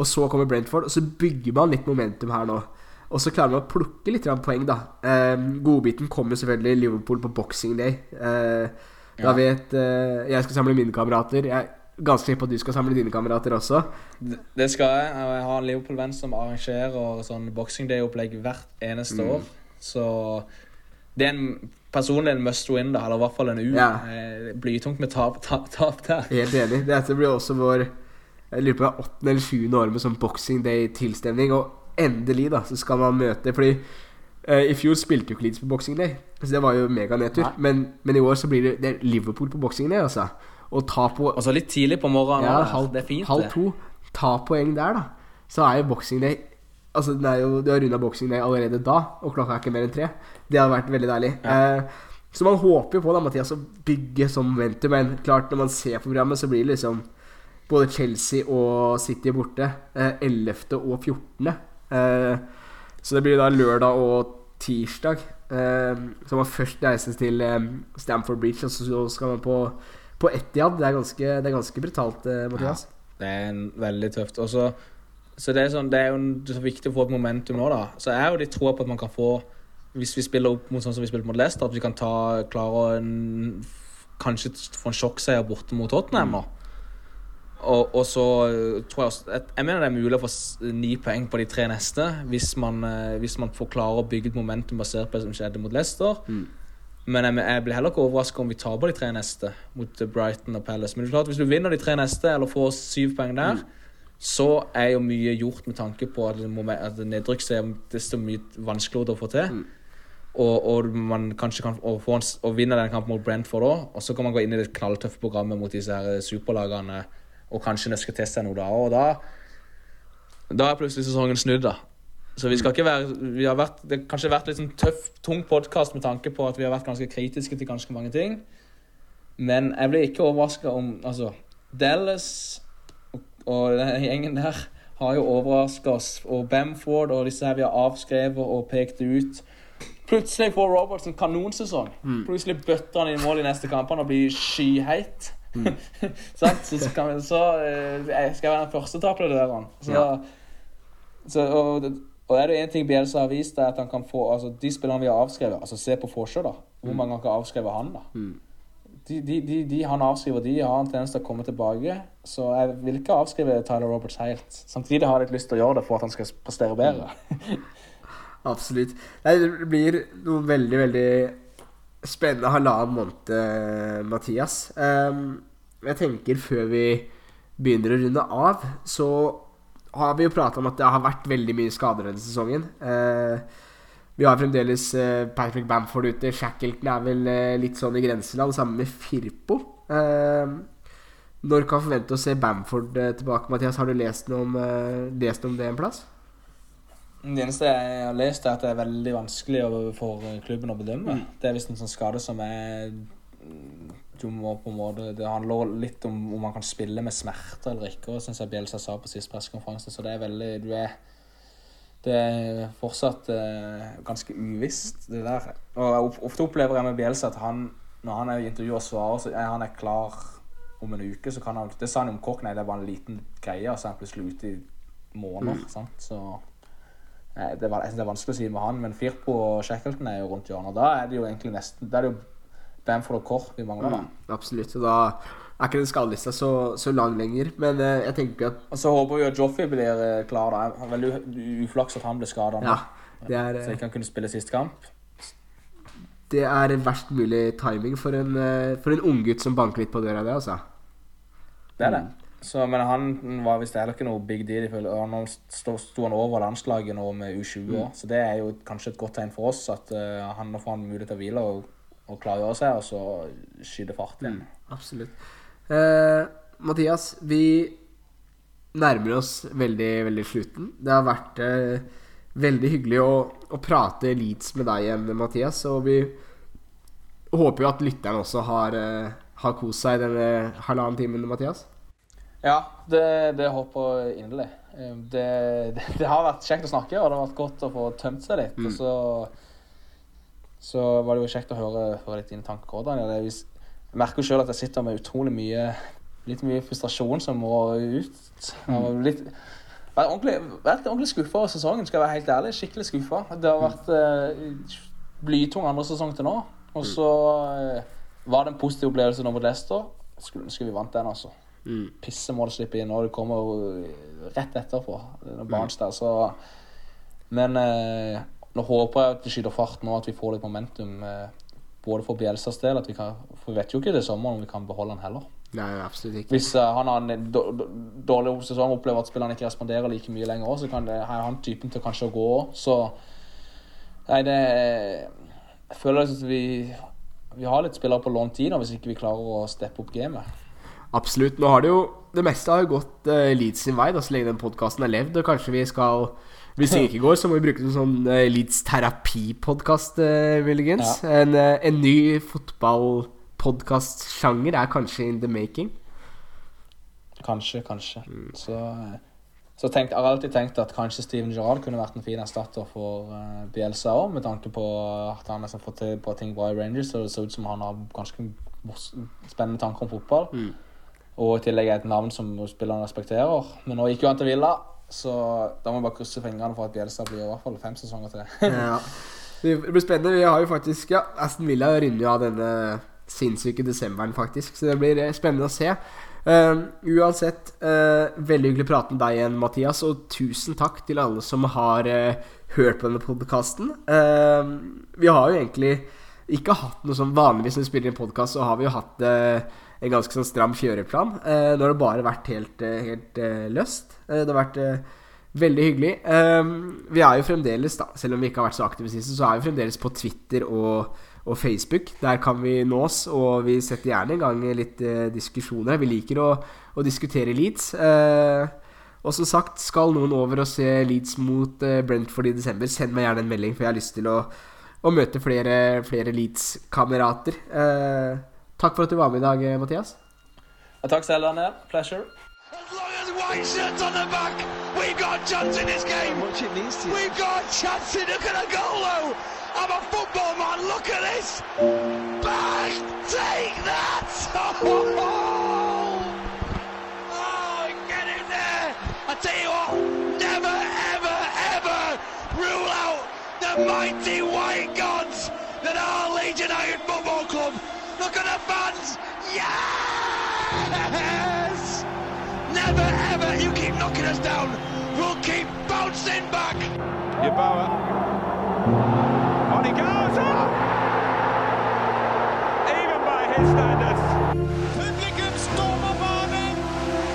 Og så kommer Brentford, og så bygger man litt momentum her nå. Og så klarer vi å plukke litt poeng, da. Eh, godbiten kommer selvfølgelig Liverpool på boxing day. Eh, da
Ja.
vet eh, Jeg skal samle mine kamerater. Jeg er ganske sikker på at du skal samle dine kamerater også.
Det- skal jeg. Jeg har en Liverpool-venn som arrangerer sånn Boxing Day-opplegg hvert eneste
Mm.
år. Så det er en personlig en must win, da, eller i hvert fall en U.
Ja.
Eh, Blytungt med tap, tap, tap der.
Helt enig. Dette blir også vår Jeg lurer på det er åttende eller sjuende år med sånn boxing day-tilstemning. Og endelig, da, så skal man møte Fordi uh, i fjor spilte jo ikke Leeds på boxing day, så det var jo meganedtur. Men, men i år så blir det, det er Liverpool på boxing day, altså. Og ta på
Altså så litt tidlig på morgenen.
ja,
da.
halv,
det er fint,
halv to. Ta poeng der, da. Så er jo boxing day Altså, den er jo, Du har runda boxing day allerede da, og klokka er ikke mer enn tre. Det hadde vært veldig deilig. Eh, så man håper jo på da, Mathias, å bygge sånn momentum. Men klart, når man ser programmet, så blir det liksom både Chelsea og City borte. Eh, 11. og 14. Eh, så det blir da lørdag og tirsdag. Eh, så man først reises til eh, Stamford Bridge, og så skal man på, på Etiad. Det er ganske, det er ganske brutalt, Mathias.
Ja, Det er en veldig tøft. Også, så, så det, er sånn, det er jo det er så viktig å få et momentum nå, da. Så jeg har jo litt tro på at man kan få Hvis vi spiller opp mot sånn som vi spilte mot Leicester, at vi kan ta, klare å kanskje få en sjokkseier borte mot Tottenham nå. Og, og så øh, tror jeg også Jeg, mener det er mulig å få ni poeng på de tre neste hvis man, øh, hvis man får klare å bygge et momentum basert på det som skjedde mot Leicester.
Mm.
Men jeg, jeg blir heller ikke overraska om vi taper de tre neste mot eh, Brighton og Palace. Men det er klart, hvis du vinner de tre neste, eller får syv poeng der, så er jo mye gjort med tanke på at, at nedrykk er desto mye vanskeligere å få til. Mm. Og, og, man kanskje kan og, få en, og vinne den kampen mot Brentford òg. Og så kan man gå inn i det knalltøffe programmet mot disse her superlagene og kanskje nøske til seg noe da. Og da, da er plutselig sesongen snudd, da. Så vi skal ikke være vi har vært, Det har kanskje vært litt sånn tøff, tung podkast med tanke på at vi har vært ganske kritiske til ganske mange ting. Men jeg blir ikke overraska om Altså, Dallas og, og den gjengen der har jo overraska oss. Og Bamford og disse her vi har avskrevet og pekt ut. Plutselig får Roberts en kanonsesong. Mm. Plutselig bøtter han i mål i neste kamp og blir skyheit. Mm. *laughs* så, så, kan, så skal jeg være den første til å applaudere han. Så, ja. så, og, og er det én ting Bielsa har vist, er at han kan få altså, De spillerne vi har avskrevet altså Se på Forsjø, da. Hvor mm. mange har ikke avskrevet han, da? Mm. De, de, de, de, han avskriver, de har en tendens til å komme tilbake. Så jeg vil ikke avskrive Tyler Roberts helt. Samtidig har jeg litt lyst til å gjøre det for at han skal prestere bedre. *laughs*
Absolutt. Nei, det blir noe veldig, veldig spennende halvannen måned, eh, Mathias. Um, jeg tenker før vi begynner å runde av, så har vi jo prata om at det har vært veldig mye skader denne sesongen. Uh, vi har fremdeles uh, Patrick Bamford ute. Shackleton er vel uh, litt sånn i grenseland, sammen med Firpo. når kan forvente å se Bamford tilbake, Mathias? Har du lest noe om, lest om det en plass?
Det eneste jeg har lest, er at det er veldig vanskelig for klubben å bedømme. Mm. Det er visst en sånn skade som er du må på en måte, Det handler litt om om man kan spille med smerte eller ikke, og syns jeg Bjelsa sa på sist pressekonferanse. Så det er veldig du er, Det er fortsatt uh, ganske uvisst, det der. Og ofte opplever jeg med Bjelsa at han, når han er i intervju og svarer, så er han er klar om en uke. så kan han, Det sa han om Kokk, nei, det er bare en liten greie, og så er han plutselig ute i måneder. Mm. sant, så det, var, det, er vanskelig å si med han, men Firpo og Shackleton er jo rundt hjørnet. Da er det jo egentlig nesten Da er det jo Bamford og Kor vi mangler. Mm,
absolutt. Og da er ikke den skadelista så, så, lang lenger. Men eh, jeg tenker at
Og så håper vi at Joffy blir eh, klar. da Det er veldig uflaks at han ble skada. Ja, er, så ikke han kunne spille sist kamp.
Det er verst mulig timing for en, eh, for en unggutt som banker litt på døra, det, altså.
Det er det. Så, men han var visst heller ikke noe big deal. Og nå sto, sto han over landslaget nå med U20 år. Mm. Så det er jo kanskje et godt tegn for oss at uh, han nå får han mulighet til å hvile og, og klargjøre seg, og så skyte fart igjen.
Mm, absolutt. Uh, Mathias, vi nærmer oss veldig, veldig slutten. Det har vært uh, veldig hyggelig å, å, prate Leeds med deg igjen, Mathias. Og vi håper jo at lytterne også har, har kost seg denne halvannen timen, Mathias.
Ja, det, det håper jeg inderlig. Det, *laughs* det, det, har vært kjekt å snakke, og det har vært godt å få tømt seg litt. Mm. Og så, så, var det jo kjekt å høre, høre litt dine tanker. Daniel. Jeg merker jo sjøl at jeg sitter med utrolig mye litt mye frustrasjon som må ut. Mm. Litt, vært ordentlig, vært ordentlig skuffa over sesongen, skal jeg være helt ærlig. Skikkelig skuffa. Det har vært uh, blytung andre sesong til nå. Og så uh, var det en positiv opplevelse nå mot Leicester. Skulle ønske vi vant den, altså. Mm. Pissemål slipper inn, og det kommer rett etterpå. Barnes der, så Men eh, nå håper jeg at det skyter fart nå, at vi får litt momentum. Eh, både for Bjelsas del, at vi kan, for vi vet jo ikke det sommeren om vi kan beholde han heller.
Nei, absolutt ikke.
Hvis uh, han har en dårlig sesong og opplever at spillerne ikke responderer like mye lenger, også, så kan det, ha han typen til kanskje å gå òg. Så Nei, det Jeg føler at vi, vi har litt spillere på lånt tid hvis ikke vi klarer å steppe opp gamet.
Absolutt. Nå har det jo Det meste har jo gått uh, Leeds sin vei, da, så lenge den podkasten har levd. Og kanskje vi skal Hvis det ikke går, så må vi bruke som sånn uh, Leeds terapipodkast, uh, muligens. Ja. En, uh, en ny fotballpodkastsjanger er kanskje in the making.
Kanskje, kanskje. Mm. Så, så tenkt, jeg har alltid tenkt at kanskje Steven Gerrard kunne vært en fin erstatter for Bielsa òg, med tanke på at han har fått til på ting bra i Rangers, og det ser ut som han har ganske spennende tanker om fotball. Mm. Og i tillegg er et navn som spillerne respekterer. Men nå gikk jo han til Villa, så da må vi bare krysse fingrene for at Bjelstad blir i hvert fall fem sesonger til. *laughs*
ja. Det blir spennende. Vi har jo faktisk Ja, Aston Villa runder jo av denne sinnssyke desemberen, faktisk. Så det blir eh, spennende å se. Uh, uansett, uh, veldig hyggelig å prate med deg igjen, Mathias. Og tusen takk til alle som har uh, hørt på denne podkasten. vi har jo egentlig ikke hatt noe sånn Vanligvis når vi spiller en podkast, så har vi jo hatt en ganske sånn stram kjøreplan. Eh, nå har det bare vært helt, eh, helt eh, løst. Det har vært veldig hyggelig. Eh, vi er jo fremdeles, da, selv om vi ikke har vært så aktive sist, så er vi fremdeles på Twitter og, og, Facebook. Der kan vi nås, og vi setter gjerne i gang litt diskusjoner. Vi liker å, å diskutere Leeds. og som sagt, skal noen over og se Leeds mot Brentford i desember, send meg gjerne en melding, for jeg har lyst til å, å møte flere, flere Leeds-kamerater. Eh, Takk for at du var med i dag, Mathias.
Ja, takk selv, Daniel. Pleasure.
As long white shirts on the back, we've got a chance in this game. We've got a chance in look at a goal though. I'm a football man. Look at this. Bang! Take that! *laughs* Oh, oh get in there! I tell you what, never, ever, ever rule out the mighty white gods that are Leeds United Football Club. Look at the fans! Yes! Never ever you keep knocking us down. We'll keep bouncing back.
Yeboah. On he goes! Oh! Even by his standards.
Publikum stormer banen,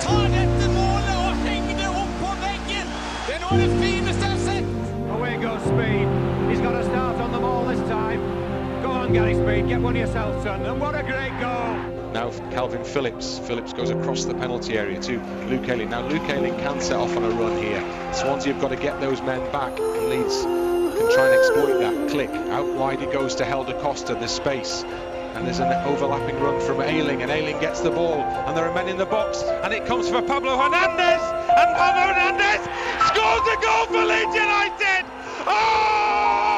tar dette målet og henger det opp på veggen. Det er noe av det fineste jeg har sett.
Away goes Speed. On, Gary Speed, get one yourself, son. And what a great goal!
Now Calvin Phillips. Phillips goes across the penalty area to Luke Ayling. Now Luke Ayling can set off on a run here. Swansea have got to get those men back. And Leeds can try and exploit that. Click. Out wide it goes to Helder Costa. There's space. And there's an overlapping run from Ayling, and Ayling gets the ball, and there are men in the box, and it comes for Pablo Hernandez, and Pablo Hernandez scores a goal for Leeds United! Oh!